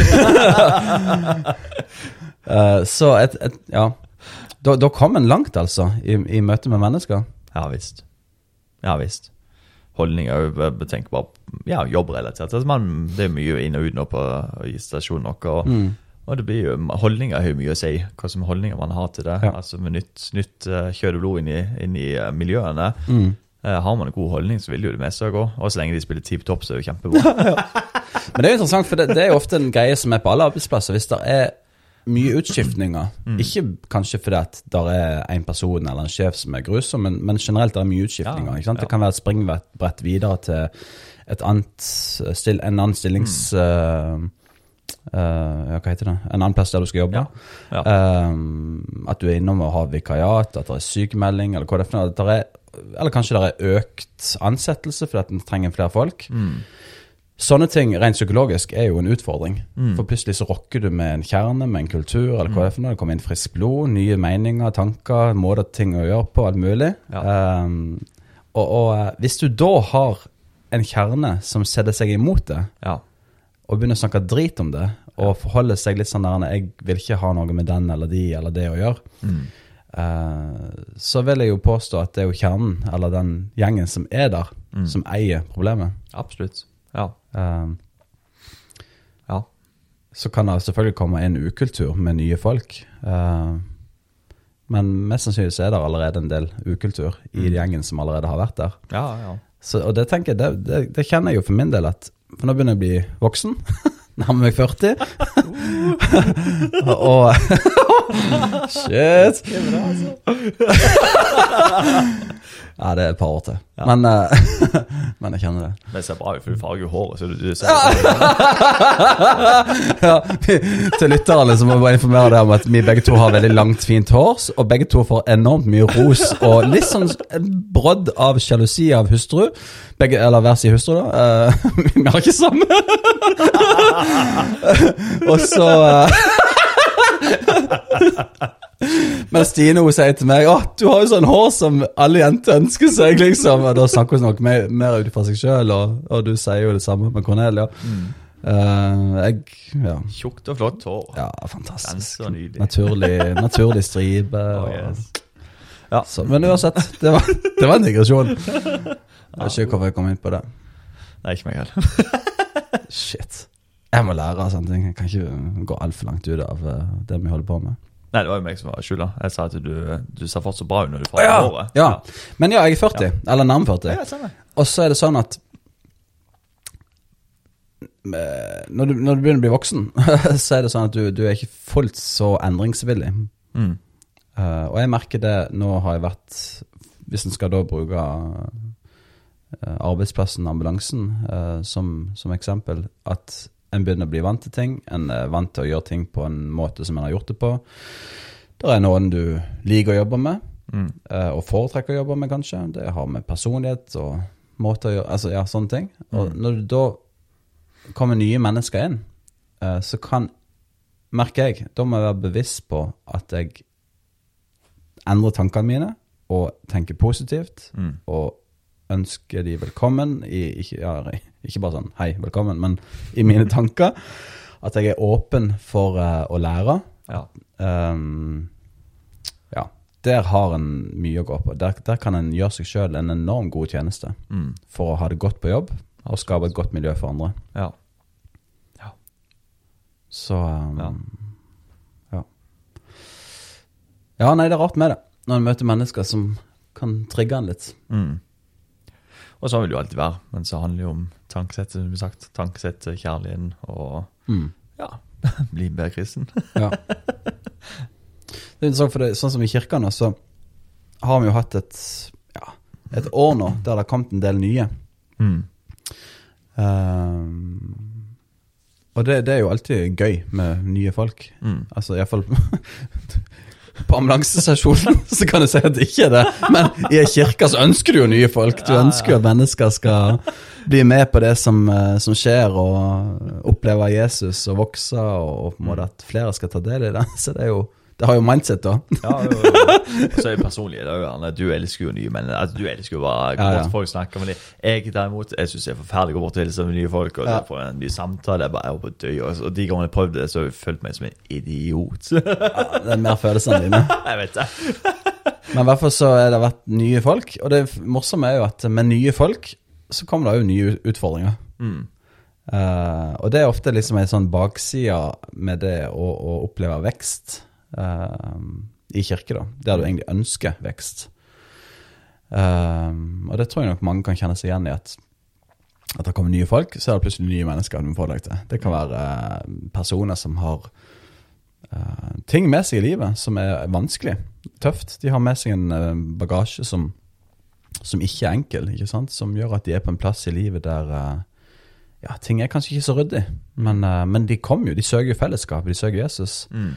uh, så et, et Ja. Da, da kom en langt, altså, i, i møte med mennesker. Ja visst. Ja visst. Holdninger er jo Tenk bare ja, jobbrelatert. Altså, det er mye inn og ut nå på stasjonen vår. Og, Mm. Og det blir jo, holdninger har jo mye å si. Hva som holdninger man har til det. Ja. Altså Med nytt, nytt eh, kjøtt og blod inn i, inn i eh, miljøene. Mm. Eh, har man en god holdning, så vil jo det meste gå. Og så lenge de spiller tipp topp, så er det jo kjempebra. Men det er jo interessant, for det, det er jo ofte en greie som er på alle arbeidsplasser. Hvis det er mye utskiftninger, ikke kanskje fordi at det er en person eller en sjef som er grusom, men, men generelt det er mye utskiftninger. Ja, ja. Det kan være et springbrett videre til et annet en annen stillings... Mm ja, hva heter det? En annen plass der du skal jobbe. Ja. Um, at du er innom og har vikariat, at det er sykemelding, eller hva det er det er, eller kanskje det er økt ansettelse fordi en trenger flere folk. Mm. Sånne ting rent psykologisk er jo en utfordring. Mm. For plutselig så rokker du med en kjerne, med en kultur, eller hva det er for noe. Det kommer inn friskt blod, nye meninger, tanker, måter ting å gjøre på, alt mulig. Ja. Um, og, og eh, hvis du da har en kjerne som setter seg imot det, Ja. Og begynner å snakke drit om det, og forholder seg litt sånn der Jeg vil ikke ha noe med den eller de eller det å gjøre. Mm. eh, så vil jeg jo påstå at det er jo kjernen, eller den gjengen som er der, Mm. som eier problemet. Absolutt. Ja. Um, Ja. så kan det selvfølgelig komme en ukultur med nye folk. Eh, men mest sannsynlig så er det allerede en del ukultur i Mm. gjengen som allerede har vært der. Ja, ja. Så, og det tenker jeg, det, det, det kjenner jeg jo for min del at For nå begynner jeg å bli voksen. Nærmer meg 40. og Shit! ja, det er et par år til. Ja. Men, eh, men jeg kjenner det. Men det ser bra ut, for du farger jo håret. Så du, du ser ja, til lytterne så må jeg bare informere deg om at vi begge to har veldig langt, fint hår, og begge to får enormt mye ros og litt sånn brodd av sjalusi av hustru. Begge, eller hver sin hustru, da. Eh, vi har ikke samme. og så Men Stine hun sier til meg Å, du har jo sånn hår som alle jenter ønsker seg, liksom. Og da snakker hun nok mer, mer ut fra seg sjøl, og, og du sier jo det samme med Cornelia. Eh, jeg Ja. tjukt og flott hår. Ja, fantastisk. Naturlig, naturlig stripe. Oh, yes. ja, så, men uansett, det var, det var en digresjon. Jeg vet ikke hvorfor jeg kom inn på det. Nei, ikke meg heller. Shit. Jeg må lære av sånne ting. Jeg kan ikke gå altfor langt ut av eh, det vi holder på med. Nei, det var jo meg som var skylda. Jeg sa at du, du ser fortsatt bra ut når du får ja. håret. ja. Men ja, jeg er 40. Eller nærme 40. Ja. Og så er det sånn at eh, når du, når du begynner å bli voksen, så er det sånn at du, du er ikke fullt så endringsvillig. Mm. Uh, og jeg merker det Nå har jeg vært Hvis en skal da bruke eh, arbeidsplassen, ambulansen, uh, som, som eksempel, at en begynner å bli vant til ting. En er vant til å gjøre ting på en måte som en har gjort det på. Det er noen du liker å jobbe med, Mm. eh, og foretrekker å jobbe med, kanskje. Det har med personlighet og måte å gjøre Altså, ja, sånne ting. Og Mm. når du da kommer nye mennesker inn, eh, så kan Merker jeg, da må jeg være bevisst på at jeg endrer tankene mine og tenker positivt Mm. og ønsker de velkommen i ikke, ja, ikke bare sånn 'hei, velkommen', men i mine tanker. At jeg er åpen for uh, å lære. Ja. Um, ja. Der har en mye å gå på. Der, der kan en gjøre seg sjøl en enorm god tjeneste Mm. for å ha det godt på jobb og skape et godt miljø for andre. ja. Så um, Ja. ja. Ja, nei, det er rart med det. Når en møter mennesker som kan trigge en litt. Mm. Og sånn vil det jo alltid være. Men så handler det jo om tankesett, som vi har sagt. Tankesett, kjærligheten og Mm. ja, bli bedre kristen. Ja. Det er interessant, for det, sånn som i kirkene, så har vi jo hatt et, ja, et år nå der det har kommet en del nye. Mm. Um, og det, det er jo alltid gøy med nye folk. Mm. Altså iallfall På ambulansestasjonen så kan jeg si at det ikke er det, men i ei kirke så ønsker du jo nye folk. Du ønsker jo at mennesker skal bli med på det som, eh, som skjer, og oppleve Jesus og vokse, og på en måte at flere skal ta del i det. Så det er jo Det har jo mindset, da. Ja, jo, jo. Så er det personlig. Det er jo gjerne, du elsker jo nye menn. Altså, du elsker jo bare Ja, ja. folk og snakke med dem. Jeg derimot, jeg syns det er forferdelig å gå bort og hilse med nye folk og Ja. få en ny samtale. Jeg bare er på døy. Og og de gangene jeg prøvde det, så har jeg følt meg som en idiot. Ja, det er mer følelsene dine. jeg vet det. Men i hvert fall så har det vært nye folk. Og det morsomme er jo at med nye folk så kommer det jo nye utfordringer. Mm. Uh, og det er ofte liksom en sånn bakside med det å, å oppleve vekst i kirke, da. Der du egentlig ønsker vekst. Eh, og det tror jeg nok mange kan kjenne seg igjen i, at at det kommer nye folk, så er det plutselig nye mennesker du må forholde deg til. Det kan være eh, personer som har uh, ting med seg i livet som er vanskelig, tøft. De har med seg en eh, bagasje som, som ikke er enkel, ikke sant? som gjør at de er på en plass i livet der uh, ja, ting er kanskje ikke så ryddig, men, uh, men de kommer jo, de søker jo fellesskap, de søker Jesus. Mm.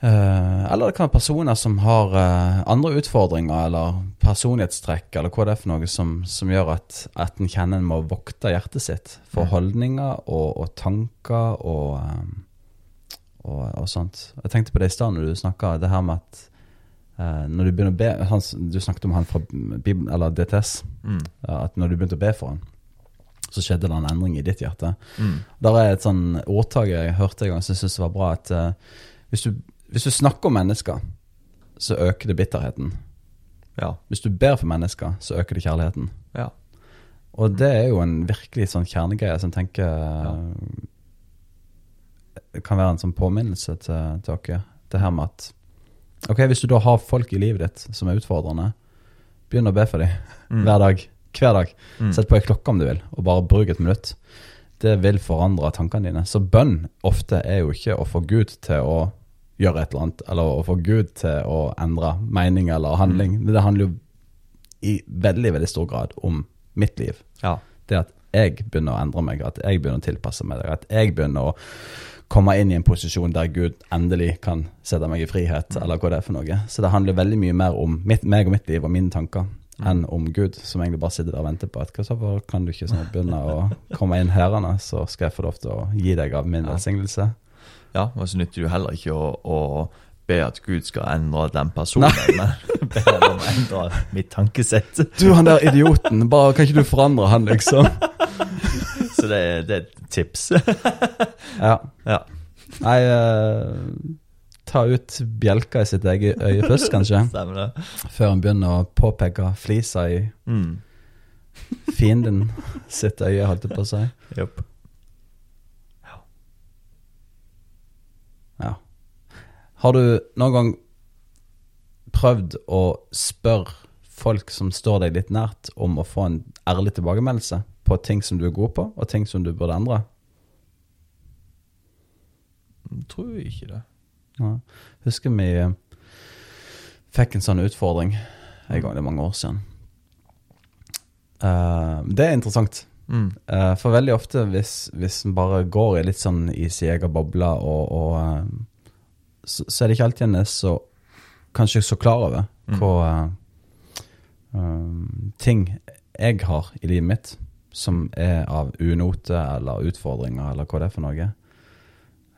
Eh, eller det kan være personer som har eh, andre utfordringer, eller personlighetstrekk, eller hva det er for noe som, som gjør at, at en kjenner en må vokte hjertet sitt for holdninger og, og tanker og, eh, og, og sånt. Jeg tenkte på det i stad når du snakka det her med at når du begynner å be han, Du snakket om han fra Bibelen, eller DTS. Mm. At når du begynte å be for han, så skjedde det en endring i ditt hjerte. Mm. Der er et sånn ordtak jeg hørte en gang som jeg syntes var bra, at hvis, du, hvis du snakker om mennesker, så øker det bitterheten. Ja. Hvis du ber for mennesker, så øker det kjærligheten. Ja. Og det er jo en virkelig sånn kjernegreie som jeg tenker ja. kan være en sånn påminnelse til, til dere. Det her med at Ok, hvis du da har folk i livet ditt som er utfordrende, begynn å be for dem Mm. hver dag. Hver dag. Mm. Sett på ei klokke om du vil, og bare bruk et minutt. Det vil forandre tankene dine. Så bønn ofte er jo ikke å få Gud til å gjøre et eller annet, eller å få Gud til å endre mening eller handling. Det handler jo i veldig, veldig stor grad om mitt liv. Ja. Det at jeg begynner å endre meg, at jeg begynner å tilpasse meg, at jeg begynner å komme inn i en posisjon der Gud endelig kan sette meg i frihet, eller hva det er for noe. Så det handler veldig mye mer om mitt, meg og mitt liv og mine tanker enn om Gud, som egentlig bare sitter der og venter på at hvorfor kan du ikke sånn begynne å komme inn her, så skal jeg få lov til å gi deg av min velsignelse. ja. Og så nytter det jo heller ikke å, å be at Gud skal endre den personen, men be han om å endre mitt tankesett. Du, han der idioten, bare kan ikke du forandre han, liksom? Så det, er- det er et tips. Ja. Ja. Nei, eh, ta ut bjelka i sitt eget øye først, kanskje. Stemmer det. Før en begynner å påpeke flisa i Mm. fienden sitt øye, holdt jeg på å si. Jopp. Har du noen gang prøvd å spørre folk som står deg litt nært, om å få en ærlig tilbakemeldelse på ting som du er god på, og ting som du burde endre? Tror jeg ikke det. Ja. Husker vi eh, fikk en sånn utfordring en gang, det er mange år siden. Uh, det er interessant. Mm. Uh, for veldig ofte hvis, hvis en bare går i litt sånn i sin egen boble, og, og eh, så, så er det ikke alltid en er så kanskje så klar over Mm. hva eh, um, ting jeg har i livet mitt som er av unote eller utfordringer, eller hva det er for noe.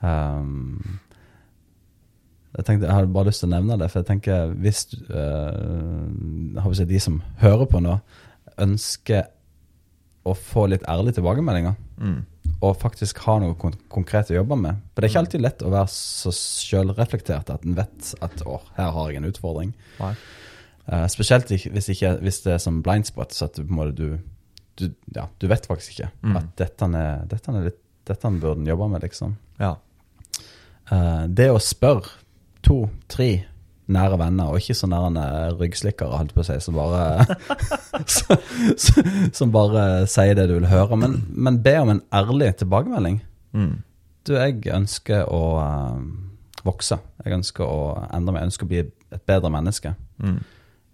Um, jeg tenkte, jeg hadde bare lyst til å nevne det, for jeg tenker hvis uh, jeg si, de som hører på nå, ønsker å få litt ærlige tilbakemeldinger, Mm. Og faktisk ha noe kon konkret å jobbe med. For det er ikke alltid lett å være så sjølreflektert at en vet at å, her har jeg en utfordring. Eh, spesielt hvis, ikke, hvis det er som blind spot, så at du, du, du, ja, du vet faktisk ikke Mm. at dette er, dette er litt, dette burde en jobbe med, liksom. Ja. Uh, det å spørre to, tre nære venner, og ikke så nære ryggslikkere, holdt på å si, som bare Som bare sier det du vil høre. Men, men be om en ærlig tilbakemelding. Mm. Du, jeg ønsker å uh, vokse. Jeg ønsker å endre meg. Jeg ønsker å bli et bedre menneske. Mm.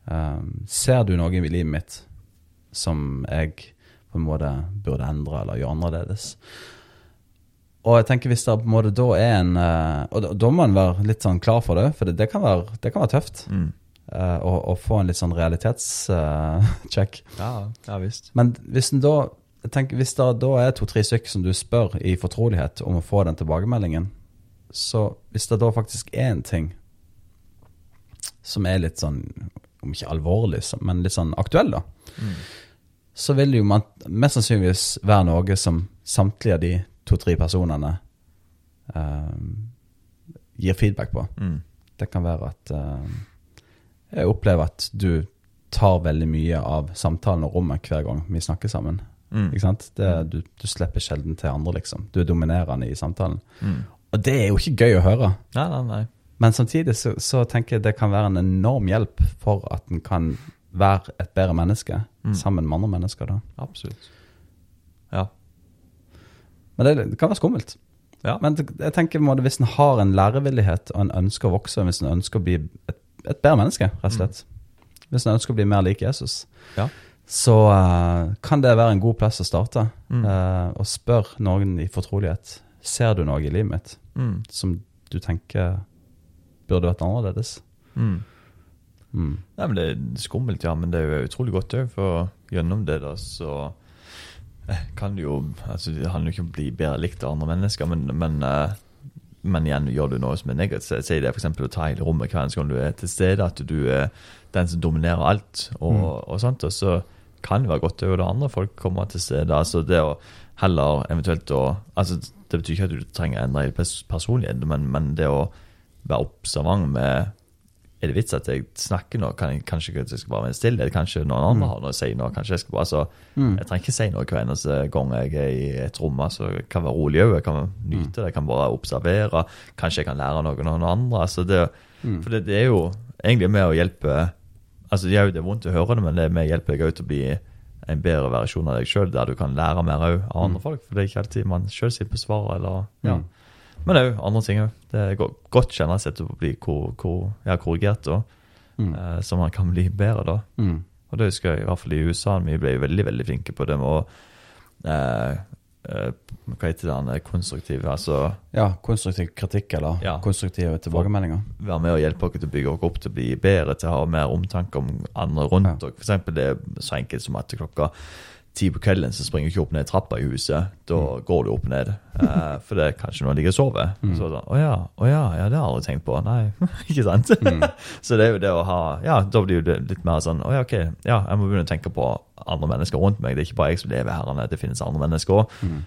Eh, ser du noe i livet mitt som jeg på en måte burde endre eller gjøre annerledes? Og jeg tenker hvis det på en måte da er en eh, Og da, da må en være litt sånn klar for det, for det, det, kan, være, det kan være tøft. Mm. eh, å få en litt sånn realitetssjekk. Ja, ja visst. Men hvis da tenker, Hvis det da er to-tre stykker som du spør i fortrolighet om å få den tilbakemeldingen, Så hvis det da faktisk er en ting som er litt sånn, om ikke alvorlig, men litt sånn aktuell, da, så vil det jo man, mest sannsynligvis være noe som samtlige av de to-tre personene eh, gir feedback på. Mm. Det kan være at eh, jeg opplever at du tar veldig mye av samtalen og rommet hver gang vi snakker sammen. Mm. Ikke sant? Det, du, du slipper sjelden til andre, liksom. Du er dominerende i samtalen. Mm. Og det er jo ikke gøy å høre. Nei, nei, nei. Men samtidig så, så tenker jeg det kan være en enorm hjelp for at en kan være et bedre menneske Mm. sammen med andre mennesker. da. Absolutt. Men det, det kan være skummelt. Ja. Men jeg tenker på en måte, hvis en har en lærevillighet og en ønsker å vokse, hvis en ønsker å bli et, et bedre menneske, rett og slett Hvis en ønsker å bli mer lik Jesus, Ja. så uh, kan det være en god plass å starte. Mm. Uh, og spør noen i fortrolighet Ser du noe i livet mitt Mm. som du tenker burde vært annerledes. Mm. Mm. Nei, men Det er skummelt, ja, men det er jo utrolig godt òg, for gjennom det da, så kan jo altså Det handler jo ikke om å bli bedre likt av andre mennesker, men, men, eh, men igjen, gjør du noe som er negativt, si det f.eks. å ta hele rommet hver gang du er til stede, at du er den som dominerer alt, og, Mm. og sånt, og så kan det være godt òg det andre folk kommer til stede. altså det å heller eventuelt å altså Det betyr ikke at du trenger å endre personlighet, men, men det å være observant med er det vits at jeg snakker nå? Kan jeg, kanskje jeg skal bare være stille? Kanskje noen andre Mm. har noe å si nå? Kanskje jeg skal bare så Mm. Jeg trenger ikke si noe hver eneste gang jeg er i et rom. altså Jeg kan være rolig òg. Jeg kan nyte det. Jeg kan bare observere. Kanskje jeg kan lære noe av noen andre. altså det, Mm. For det, det er jo egentlig med å hjelpe altså Det er jo det er vondt å høre det, men det er med å hjelpe deg òg til å bli en bedre versjon av deg sjøl, der du kan lære mer òg av andre Mm. folk. For det er ikke alltid man sjøl sitter på svaret. eller ja. Mm. Men òg andre ting. Det er go- godt seg sett å bli kor, kor, ja, korrigert, da, Mm. eh, så man kan bli bedre. da. Mm. Og det husker jeg i hvert fall i USA. Vi ble veldig veldig flinke på det med å eh, eh, Hva heter er Konstruktiv. Altså Ja, konstruktiv kritikk eller Ja. konstruktive tilbakemeldinger. være med og hjelpe dere til å bygge oss opp til å bli bedre, til å ha mer omtanke om andre rundt Ja. For eksempel det er så enkelt som at klokka ti på kvelden så springer du ikke opp ned trappa i huset. Da går du opp ned. Uh, for det er kanskje noen ligger og sover. Mm. Så sånn, å ja, å ja, ja, det har jeg aldri tenkt på. Nei, ikke sant? Mm. så det er jo det å ha Ja, da blir det litt mer sånn Å ja, ok, ja, jeg må begynne å tenke på andre mennesker rundt meg. Det er ikke bare jeg som lever her, det finnes andre mennesker òg. Mm.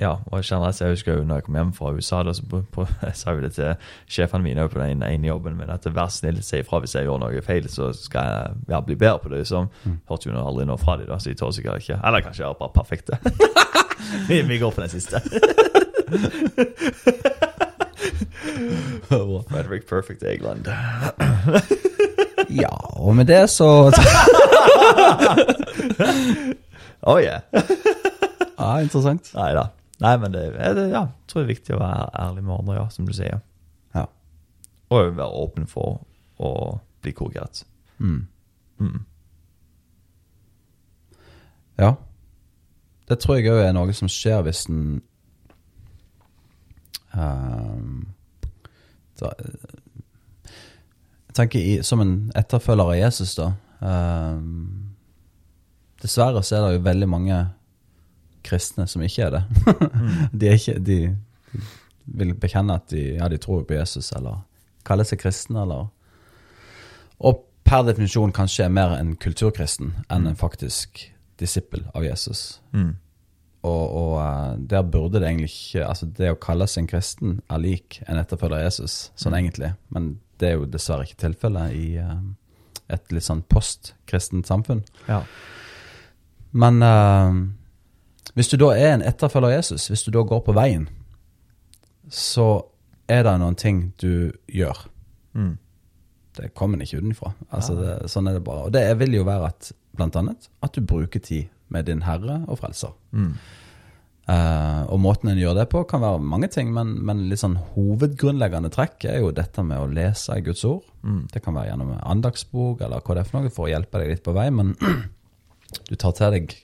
Ja, og jeg kjenner at jeg husker når jeg kom hjem fra USA, da, så på, på, jeg sa jo det til sjefene mine på den ene jobben min, at vær snill, si ifra hvis jeg gjør noe feil, så skal jeg ja, bli bedre på det. liksom. Mm. hørte jo aldri noe fra dem, da, så jeg tør sikkert ikke. Eller kanskje jeg er bare perfekte. vi, vi går for den siste. Frederick Perfect England. Ja, og med det så Oh yeah. Ja, interessant. Nei da. Nei, men det, er det ja, jeg tror det er viktig å være ærlig med andre, ja, som du sier. Ja. Og være åpen for å bli korrigert. Mm. Mm. Ja. Det tror jeg òg er noe som skjer hvis en um, da, Jeg tenker i, som en etterfølger av Jesus, da um, Dessverre så er det jo veldig mange kristne som ikke er det. de, er ikke, de, de vil bekjenne at de, ja, de tror på Jesus, eller kaller seg kristne, eller Og per definisjon kanskje er mer en kulturkristen enn en faktisk disippel av Jesus. Mm. Og, og eh, der burde det egentlig ikke Altså, det å kalle seg en kristen er lik en etterfølger av Jesus, sånn egentlig. Men det er jo dessverre ikke tilfellet i eh, et litt sånn postkristent samfunn. Ja. Men eh, hvis du da er en etterfølger av Jesus, hvis du da går på veien, så er det noen ting du gjør. Mm. Det kommer ikke utenfra. Altså, Ja. det, sånn er det bare. Og det vil jo være at, blant annet, at du bruker tid med din Herre og Frelser. Mm. Uh, og måten en gjør det på, kan være mange ting, men, men litt sånn hovedgrunnleggende trekk er jo dette med å lese i Guds ord. Mm. Det kan være gjennom andagsbok eller hva det er for noe, for å hjelpe deg litt på vei, men du tar til deg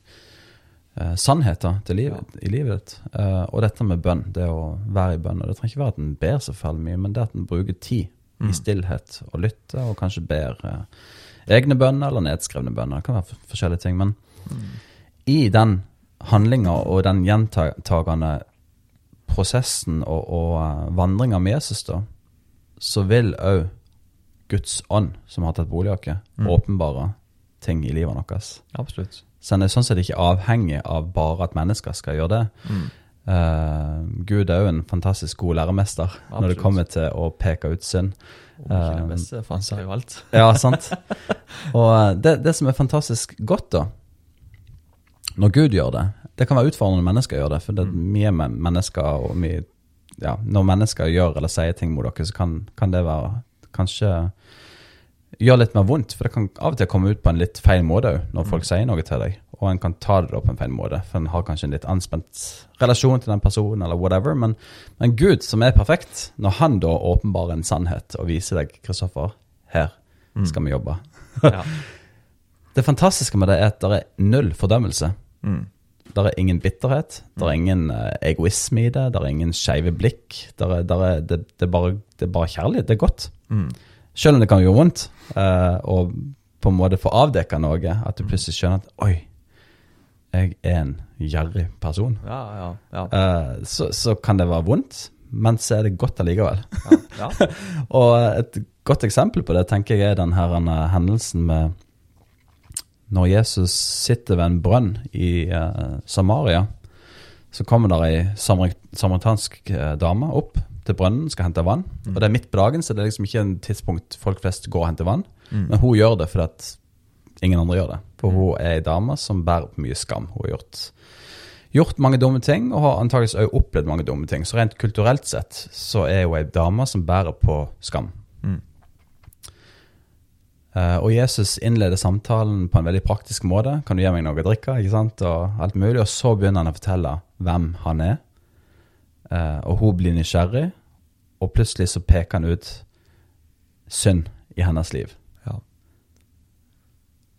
eh, sannheter livet, i livet ditt. Eh, og dette med bønn, det å være i bønn. Og det trenger ikke være at en ber så fælt mye, men det at en bruker tid i Mm. stillhet og lytter, og kanskje ber eh, egne bønner eller nedskrevne bønner. Det kan være forskjellige ting. Men Mm. i den handlinga og den gjentagende prosessen og, og uh, vandringa med Jesus, da, så vil òg Guds ånd, som har tatt boligjakke, Mm. åpenbare ting i livet vårt. Absolutt. Så han er sånn sett ikke avhengig av bare at mennesker skal gjøre det. Mm. Uh, Gud er jo en fantastisk god læremester når det kommer til å peke ut synd. Uh, beste, for han sa jo alt. Ja, sant. Og eh, det, det som er fantastisk godt, da, når Gud gjør det Det kan være utfordrende når mennesker gjør det, for det er mye mennesker og mye ja, Når mennesker gjør eller sier ting mot dere, så kan, kan det være kanskje gjøre litt mer vondt. For det kan av og til komme ut på en litt feil måte òg, når folk sier noe til deg. Og en kan ta det opp på en feil måte, for en har kanskje en litt anspent relasjon til den personen, eller whatever. Men, men Gud, som er perfekt, når han da åpenbarer en sannhet og viser deg, Kristoffer, her skal vi jobbe. Ja. Det fantastiske med det er at det er null fordømmelse. Mm. Det er ingen bitterhet, det er ingen eh, egoisme i det, det er ingen skeive blikk. Der er, der er, det, det, er bare, det er bare kjærlighet. Det er godt. Mm. Selv om det kan gjøre vondt, eh, og på en måte få avdekka noe, at du plutselig skjønner at oi, jeg er en gjerrig person. Ja, ja, ja. Uh, så, så kan det være vondt, men så er det godt allikevel. ja, ja. Og et godt eksempel på det tenker jeg er den her eh, hendelsen med når Jesus sitter ved en brønn i uh, Samaria. Så kommer der ei samaritansk dame opp til brønnen, skal hente vann. Og det er midt på dagen, så det er liksom ikke en tidspunkt folk flest går og henter vann. Mm. Men hun gjør det fordi at ingen andre gjør det. For hun er ei dame som bærer på mye skam. Hun har gjort, gjort mange dumme ting, og har antakeligvis også opplevd mange dumme ting. Så rent kulturelt sett så er hun ei dame som bærer på skam. Mm. Eh, og Jesus innleder samtalen på en veldig praktisk måte. Kan du gi meg noe å drikke? ikke sant? Og alt mulig. Og så begynner han å fortelle hvem han er. Eh, og hun blir nysgjerrig, og plutselig så peker han ut synd i hennes liv. Ja.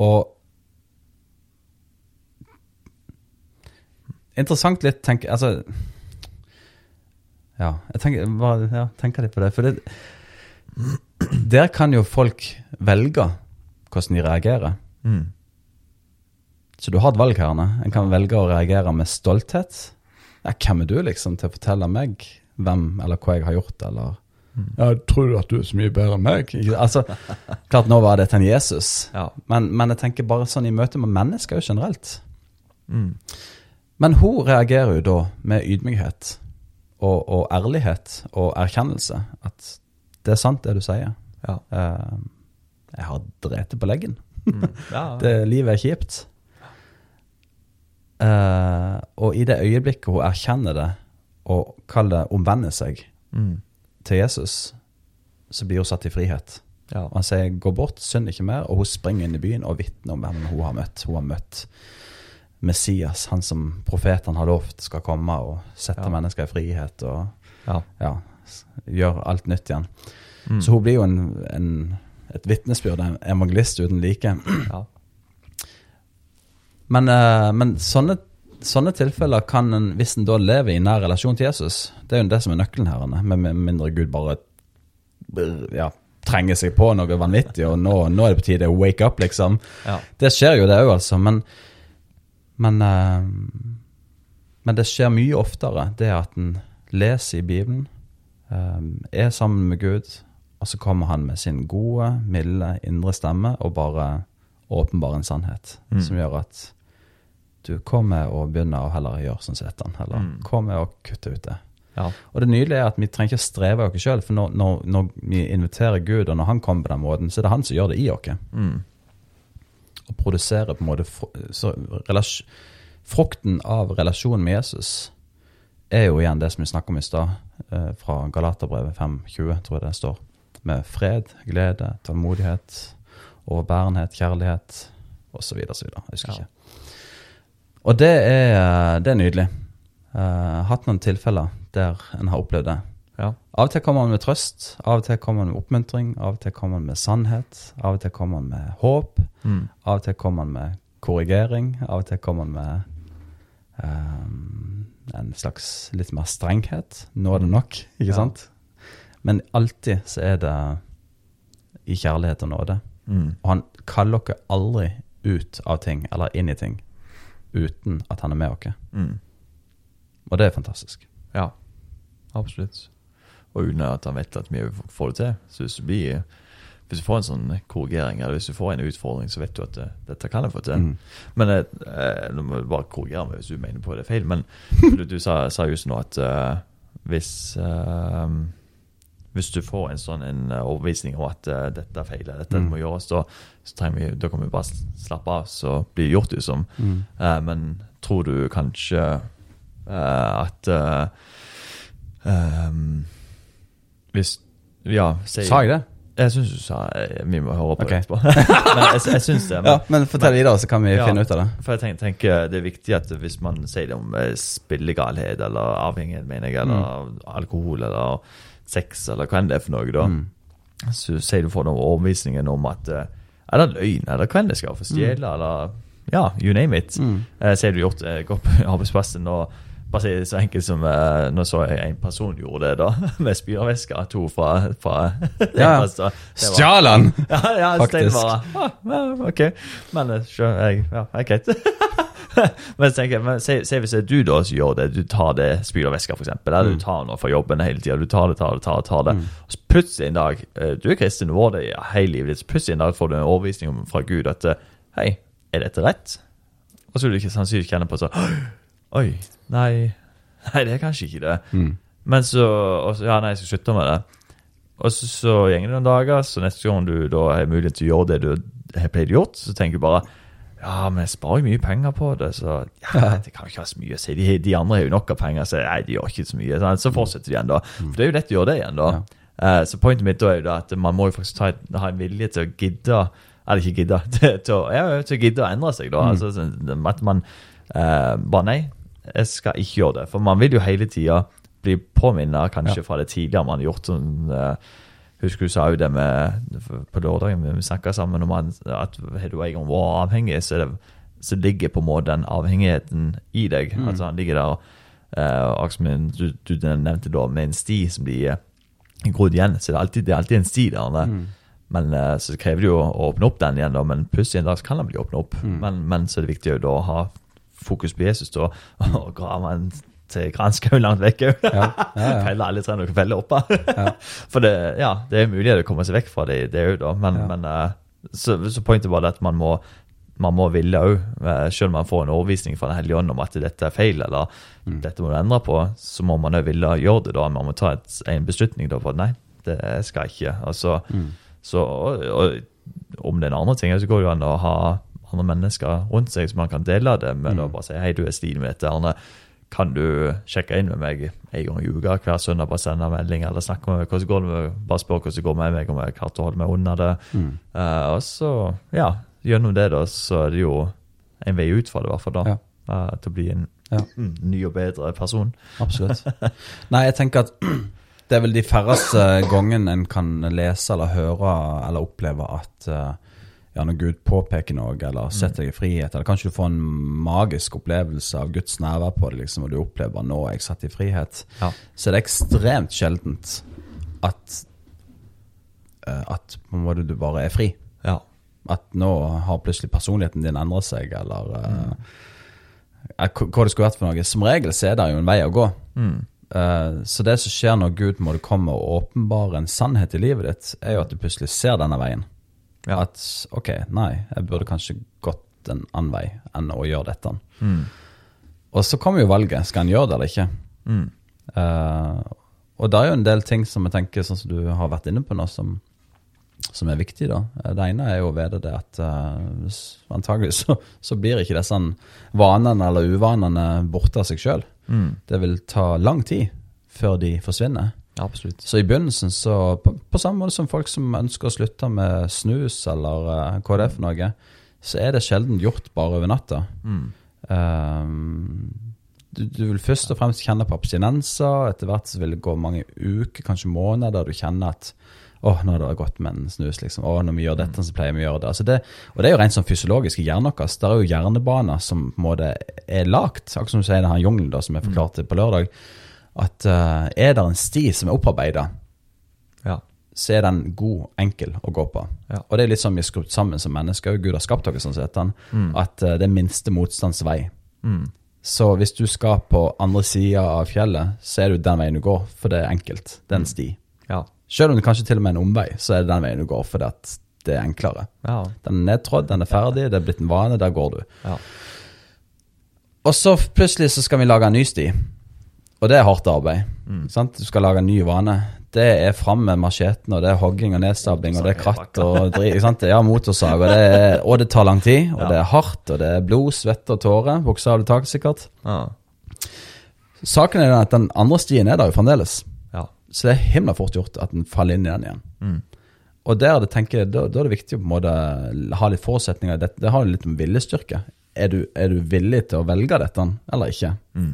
Og Interessant litt, tenker Altså Ja, jeg tenker, bare, ja, tenker litt på det. For det, der kan jo folk velge hvordan de reagerer. Mm. Så du har et valg her. En kan velge å reagere med stolthet. Ja, hvem er du, liksom, til å fortelle meg hvem eller hva jeg har gjort, eller Ja, tror du at du er så mye bedre enn meg? Altså, klart nå var det til en Jesus, Ja. men, men jeg tenker bare sånn i møte med mennesker jo generelt. Mm. Men hun reagerer jo da med ydmykhet og, og ærlighet og erkjennelse. At det er sant, det du sier. Ja. Uh, jeg har drete på leggen. Mm. ja. Det, livet er kjipt. Eh, og i det øyeblikket hun erkjenner det, og kaller det omvender seg Mm. til Jesus, så blir hun satt i frihet. Ja. Og han sier 'gå bort, synd ikke mer', og hun springer inn i byen og vitner om hvem hun har møtt. Hun har møtt Messias, han som profetene har lovt skal komme og sette Ja. mennesker i frihet og Ja. ja, gjøre alt nytt igjen. Mm. Så hun blir jo en, en, et vitnesbyrd, en evangelist uten like. ja. Men, eh, men sånne, sånne tilfeller kan en, hvis en da lever i nær relasjon til Jesus Det er jo det som er nøkkelen her, med, mindre Gud bare ja, trenger seg på noe vanvittig, og nå, nå er det på tide å wake up, liksom. ja. Det skjer jo, det òg, altså. Men, men, eh, men det skjer mye oftere, det at en leser i Bibelen, eh, er sammen med Gud, og så kommer han med sin gode, milde, indre stemme og bare åpenbarer en sannhet Mm. som gjør at du kommer og begynner å heller gjøre sånn som han, eller Mm. kommer og kutte ut det. ja. Og det nydelige er at vi trenger ikke å streve oss sjøl, for når, når, når vi inviterer Gud, og når han kommer på den måten, så er det han som gjør det i oss Mm. Og produserer på en måte så relas- Frukten av relasjonen med Jesus er jo igjen det som vi snakket om i stad, eh, fra Galaterbrevet 5.20, tror jeg det står. Med fred, glede, tålmodighet, overbærenhet, kjærlighet osv. Jeg husker Ja. ikke. Og det er, det er nydelig. Uh, hatt noen tilfeller der en har opplevd det. ja. Av og til kommer man med trøst, av og til kommer man med oppmuntring, av og til kommer man med sannhet, av og til kommer man med håp. Mm. Av og til kommer man med korrigering, av og til kommer man med ehm, en slags litt mer strenghet. Nå er det nok, ikke Ja. sant? Men alltid så er det i kjærlighet og nåde. Mm. Og han kaller dere aldri ut av ting, eller inn i ting, uten at han er med oss. Mm. Og det er fantastisk. Ja. Absolutt. Og uten at han vet at vi får det til. Så hvis du, blir, hvis du får en sånn korrigering, eller hvis du får en utfordring, så vet du at det, dette kan jeg få til. Mm. Men eh, eh, nå må du bare korrigere meg hvis du mener på det er feil. Men du, du sa, sa just nå at uh, hvis eh, hvis du får en sånn en eh, overbevisning om at uh, dette feiler, dette Mm. må gjøres, da, vi, da kan vi bare slappe av, så blir det gjort, liksom. Mm. Uh, men tror du kanskje uh, at ehm, Hvis Ja, si Sa jeg det? Jeg syns du sa Vi må høre på okay. etterpå. men jeg, jeg syns det. Men, Ja, men fortell videre, så kan vi Ja. finne ut av det. For jeg tenker, tenker Det er viktig at hvis man sier det om spillegalhet eller avhengighet, mener jeg, eller alkohol eller sex eller hva enn det er for noe, da, Mm. så sier du får den overbevisningen om at er det løgn, eller hva enn det skal for stjele, eller Ja, you name it. Mm. Eh, så har du gjort det godt på arbeidsplassen. og bare si så enkelt som eh, Nå så jeg en person gjorde det, da, med spylervæske. To fra, fra Ja, altså, Så Stjal han! Ja, ja Faktisk. ah, ja, OK. Men eh, sure, jeg, ja, er greit. men så tenker jeg, men se, se hvis det er du da som gjør det, du tar det spylervæska, for eksempel, eller Mm. du tar noe fra jobben hele tida, du tar det, tar det, tar det, tar det. Mm. Og så plutselig en dag eh, Du er kristen, du har det hele livet ditt, så plutselig en dag får du en overbevisning fra Gud at eh, Hei, er dette rett? Og så vil du ikke sannsynligvis kjenne på sånn Oi, nei Nei, det er kanskje ikke det. Mm. Men så så, Ja, nei, jeg skal slutte med det. Og så, så går det noen dager, så neste gang du da har mulighet til å gjøre det du har pleid å gjøre, så tenker du bare ja, men jeg sparer jo mye penger på det, så ja, det kan jo ikke være så mye å si. De, de andre har jo nok av penger, så nei, de gjør ikke så mye. Så fortsetter de igjen, da. For det er jo lett å gjøre det igjen, da. Eh, så pointet mitt da er jo da at man må jo faktisk ta, ha en vilje til å gidde Eller ikke gidde, til, til, å- ja, til å gidde å endre seg, da. Mm. Altså, sånn, at man uh, bare nei, jeg skal ikke gjøre det. For man vil jo hele tida bli påminnet kanskje fra det tidligere man har gjort. sånn eh, Husker du sa jo det med på lørdagen vi snakka sammen om at at har du en gang vært avhengig, så, det, så ligger på en måte den avhengigheten i deg. Mm. Altså han ligger der og uh, du, du nevnte da, med en sti som blir eh, grodd igjen. Så det er alltid, det er alltid en sti der. Mm. Men eh, så krever det jo å åpne opp den igjen, da. Men plutselig en dag kan den bli åpnet opp. Mm. Men, men så er det viktig å da ha fokus på Jesus, da, og grave den til granskauen langt vekk òg. Ja, ja, ja. Felle alle trærne du kan felle opp av. Ja. For det, ja, det er mulig å komme seg vekk fra det, det òg, da. Men, men eh, så, så pointet var det at man må man må ville òg, selv om man får en overvisning fra Den hellige ånd om at dette er feil, eller Mm. dette må du endre på, så må man òg ville gjøre det. da, Man må ta et, en beslutning da på at nei, det skal jeg ikke. Altså, Mm. så, og, og om det er en andre ting, så går det jo an å ha andre mennesker rundt seg som man kan dele det med. Mm. og bare si hei, du er stil med dette. Arne, kan du sjekke inn med meg en gang i uka hver søndag? Bare sende melding eller snakke med meg. Hvordan går det med, bare spør hvordan det går med meg, om jeg klarte å holde meg unna det. Mm. Uh, og så, ja, gjennom det da, så er det jo en vei ut fra det, i hvert fall da. Ja. Uh, til å bli en Ja. mm, ny og bedre person. Absolutt. Nei, jeg tenker at det er vel de færreste gangene en kan lese eller høre eller oppleve at eh, ja, når Gud påpeker noe eller setter deg i frihet, eller kanskje du får en magisk opplevelse av Guds nærvær på det, liksom, og du opplever 'nå er jeg satt i frihet', Ja. så er ekstremt sjeldent at eh, at du bare er fri. Ja. At nå har plutselig personligheten din endret seg, eller mm. uh, hva hva det skulle vært for noe. Som regel så er det jo en vei å gå. Mm. Eh, så det som skjer når Gud må komme og åpenbare en sannhet i livet ditt, er jo at du plutselig ser denne veien. Ja. At ok, nei, jeg burde kanskje gått en annen vei enn å gjøre dette. Mm. Og så kommer jo valget. Skal en gjøre det eller ikke? Mm. Uh, og det er jo en del ting som jeg tenker, sånn som du har vært inne på nå, som, som er viktig. da. Eh, Det ene er jo å vite det at uh, antagelig så, så blir ikke disse vanene eller uvanene borte av seg sjøl. Mm. Det vil ta lang tid før de forsvinner. Absolutt. Så i begynnelsen, så på, på samme måte som folk som ønsker å slutte med snus eller uh, hva det er for noe, så er det sjelden gjort bare over natta. Mm. Um, du, du vil først og fremst kjenne på abstinenser. Etter hvert så vil det gå mange uker, kanskje måneder, der du kjenner at åh, nå har det gått med en snus. liksom. Åh, når vi gjør dette, så pleier vi å gjøre det. Altså det og det er jo rent sånn fysiologisk i hjernen vår. Det er jo hjernebaner som på en måte er lagt, akkurat som du sier i denne jungelen da, som jeg forklarte på lørdag. At uh, er det en sti som er opparbeida, Ja. så er den god, enkel å gå på. Ja. Og det er litt sånn vi er skrudd sammen som mennesker. Gud har skapt dere sånn sett, Mm. at uh, det er minste motstands vei. Mm. Så hvis du skal på andre sida av fjellet, så er det jo den veien du går, for det er enkelt. Det er en sti. Ja. Selv om det kanskje til og med er en omvei, så er det den veien du går, fordi det er enklere. Ja. Den er nedtrådd, den er ferdig, det er blitt en vane, der går du. ja. Og så plutselig så skal vi lage en ny sti. Og det er hardt arbeid. Sant? Du skal lage en ny vane. Det er fram med macheten, og det er hogging og nedstabling, og det er kratt og sant? Ja, motorsag, og det, er, og det tar lang tid. Og Ja. det er hardt, og det er blod, svette og tårer. Bokstavelig talt, sikkert. Ja. Saken er den at den andre stien er der jo fremdeles. ja. Så det er himla fort gjort at den faller inn i den igjen. Mm. Og der det tenker jeg, da, da er det viktig å på en måte ha litt forutsetninger. Det, det har jo litt med viljestyrke. Er du, er du villig til å velge dette eller ikke? Mm.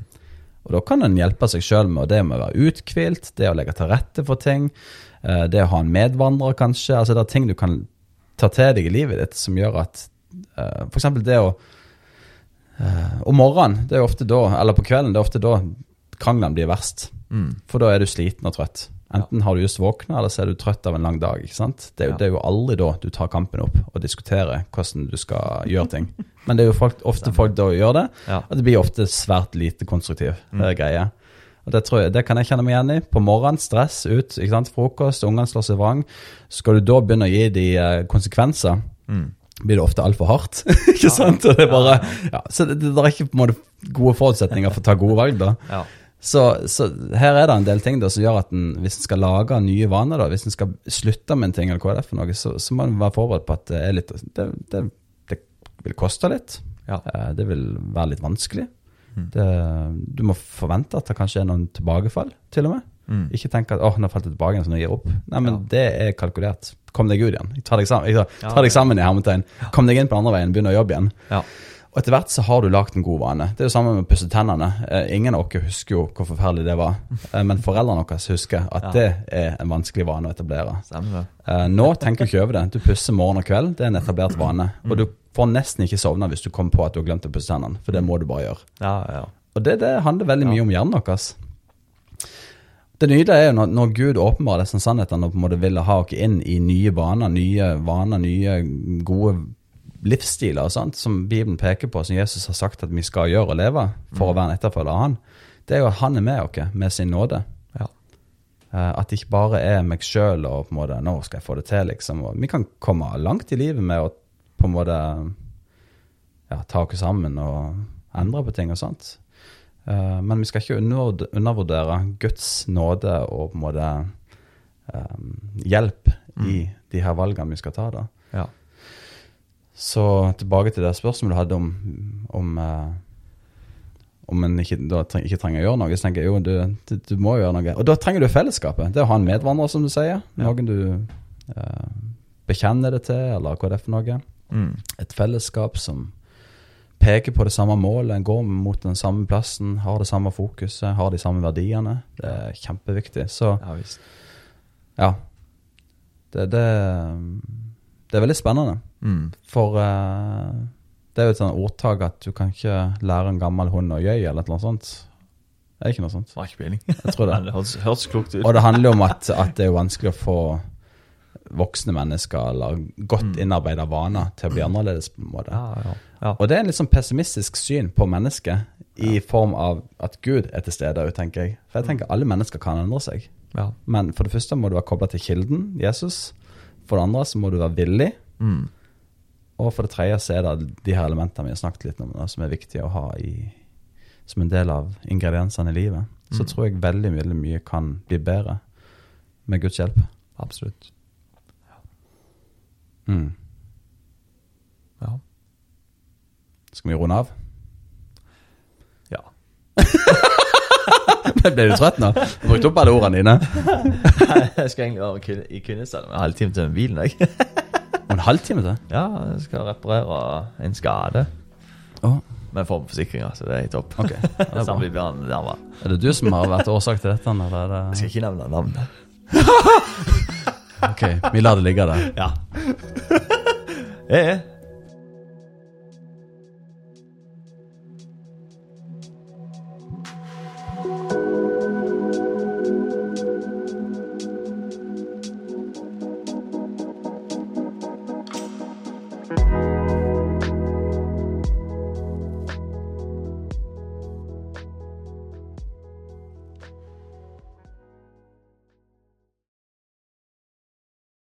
Og da kan en hjelpe seg sjøl med det med å være uthvilt, det å legge til rette for ting, eh, det å ha en medvandrer, kanskje. Altså det er ting du kan ta til deg i livet ditt som gjør at f.eks. For eksempel det å eh, Om morgenen, det er ofte da, eller på kvelden, det er ofte da kranglene blir verst. Mm. For da er du sliten og trøtt. Enten har du just våkna, eller så er du trøtt av en lang dag. ikke sant? Det er, jo, Ja. det er jo aldri da du tar kampen opp og diskuterer hvordan du skal gjøre ting. Men det er jo folk, ofte folk da gjør det, Ja. og det blir ofte svært lite konstruktiv mm. greie. Og det, tror jeg, det kan jeg kjenne meg igjen i. På morgenen, stress ut, ikke sant? frokost, ungene slår seg vrang. Skal du da begynne å gi de eh, konsekvenser, Mm. blir det ofte altfor hardt. ikke sant? Det er bare, ja, så det, det er ikke på en måte gode forutsetninger for å ta gode valg. da. Så, så her er det en del ting da, som gjør at en, hvis en skal lage nye vaner, da, hvis en skal slutte med en ting, eller hva det er for noe, så, så må en være forberedt på at det, litt, det, det, det vil koste litt. Ja. Eh, Det vil være litt vanskelig. Mm. Det, du må forvente at det kanskje er noen tilbakefall, til og med. Mm. Ikke tenk at åh, nå falt jeg tilbake igjen, så nå gir jeg opp. Nei, men Ja. det er kalkulert. Kom deg ut igjen. Ta deg sammen, jeg tar, Ja, deg sammen i hermetegn. Kom deg inn på andre veien, begynn å jobbe igjen. Ja. Og etter hvert så har du lagt en god vane. Det er jo samme med å pusse tennene. Eh, ingen av dere husker jo hvor forferdelig det var, eh, men foreldrene deres husker at Ja. det er en vanskelig vane å etablere. Stemmer. Eh, nå tenker du ikke over det. Du pusser morgen og kveld, det er en etablert vane. Og du får nesten ikke sovne hvis du kommer på at du har glemt å pusse tennene, for det må du bare gjøre. Ja, ja. Og det, det handler veldig mye om hjernen vår. Det nydelige er jo når, når Gud åpenbarer disse sannhetene og på en måte vil ha oss inn i nye vaner, nye vaner, nye gode livsstiler og sånt, som Bibelen peker på, som Jesus har sagt at vi skal gjøre og leve for å være en etterfølger av Han, det er jo at Han er med oss med sin nåde. Ja. Eh, At det ikke bare er meg sjøl og på en måte 'nå skal jeg få det til', liksom. Og vi kan komme langt i livet med å på en måte ja, ta oss sammen og endre på ting og sånt. Eh, men vi skal ikke undervurdere Guds nåde og på en måte eh, hjelp i de her valgene vi skal ta. da. Så tilbake til det spørsmålet du hadde om om, eh, om en ikke, treng, ikke trenger å gjøre noe. Så tenker jeg jo, du, du, du må gjøre noe. Og da trenger du fellesskapet. Det å ha en medvandrer, som du sier. Noen du eh, bekjenner det til, eller hva det er for noe. Mm. Et fellesskap som peker på det samme målet, går mot den samme plassen, har det samme fokuset, har de samme verdiene. Det er kjempeviktig. Så ja visst. ja. Det, det, det er veldig spennende. Mm. For uh, det er jo et sånt ordtak at du kan ikke lære en gammel hund å gjøy, eller noe sånt. Det er ikke noe sånt. Var ikke peiling. Jeg tror det. Det høres, klokt ut. Og det handler jo om at, at det er vanskelig å få voksne mennesker eller godt innarbeida vaner til å bli annerledes. på en måte. Ja, ja. ja. Og det er en litt sånn pessimistisk syn på mennesket i form av at Gud er til stede òg, tenker jeg. For jeg tenker alle mennesker kan endre seg. ja. Men for det første må du være kobla til kilden, Jesus. For det andre så må du være villig. Mm. Og for det tredje så er det de her elementene vi har snakket litt om, da, som er viktige å ha i, som en del av ingrediensene i livet. Så Mm. tror jeg veldig, veldig mye kan bli bedre med Guds hjelp. Absolutt. Mm. Ja. Skal vi runde av? ja. Ble du trøtt nå? Du brukte opp alle ordene dine. jeg skal egentlig være i Kvinesdal en halvtime til bilen, jeg. Og en halvtime til? ja, jeg skal reparere en skade. Oh. Med form for forsikringer, så det er i topp. ok. Det er, Så bra. blir bedre nærmere. er det du som har vært årsak til dette? Eller er Jeg skal ikke nevne navnet. Ok, vi lar det ligge der. Ja. Eh,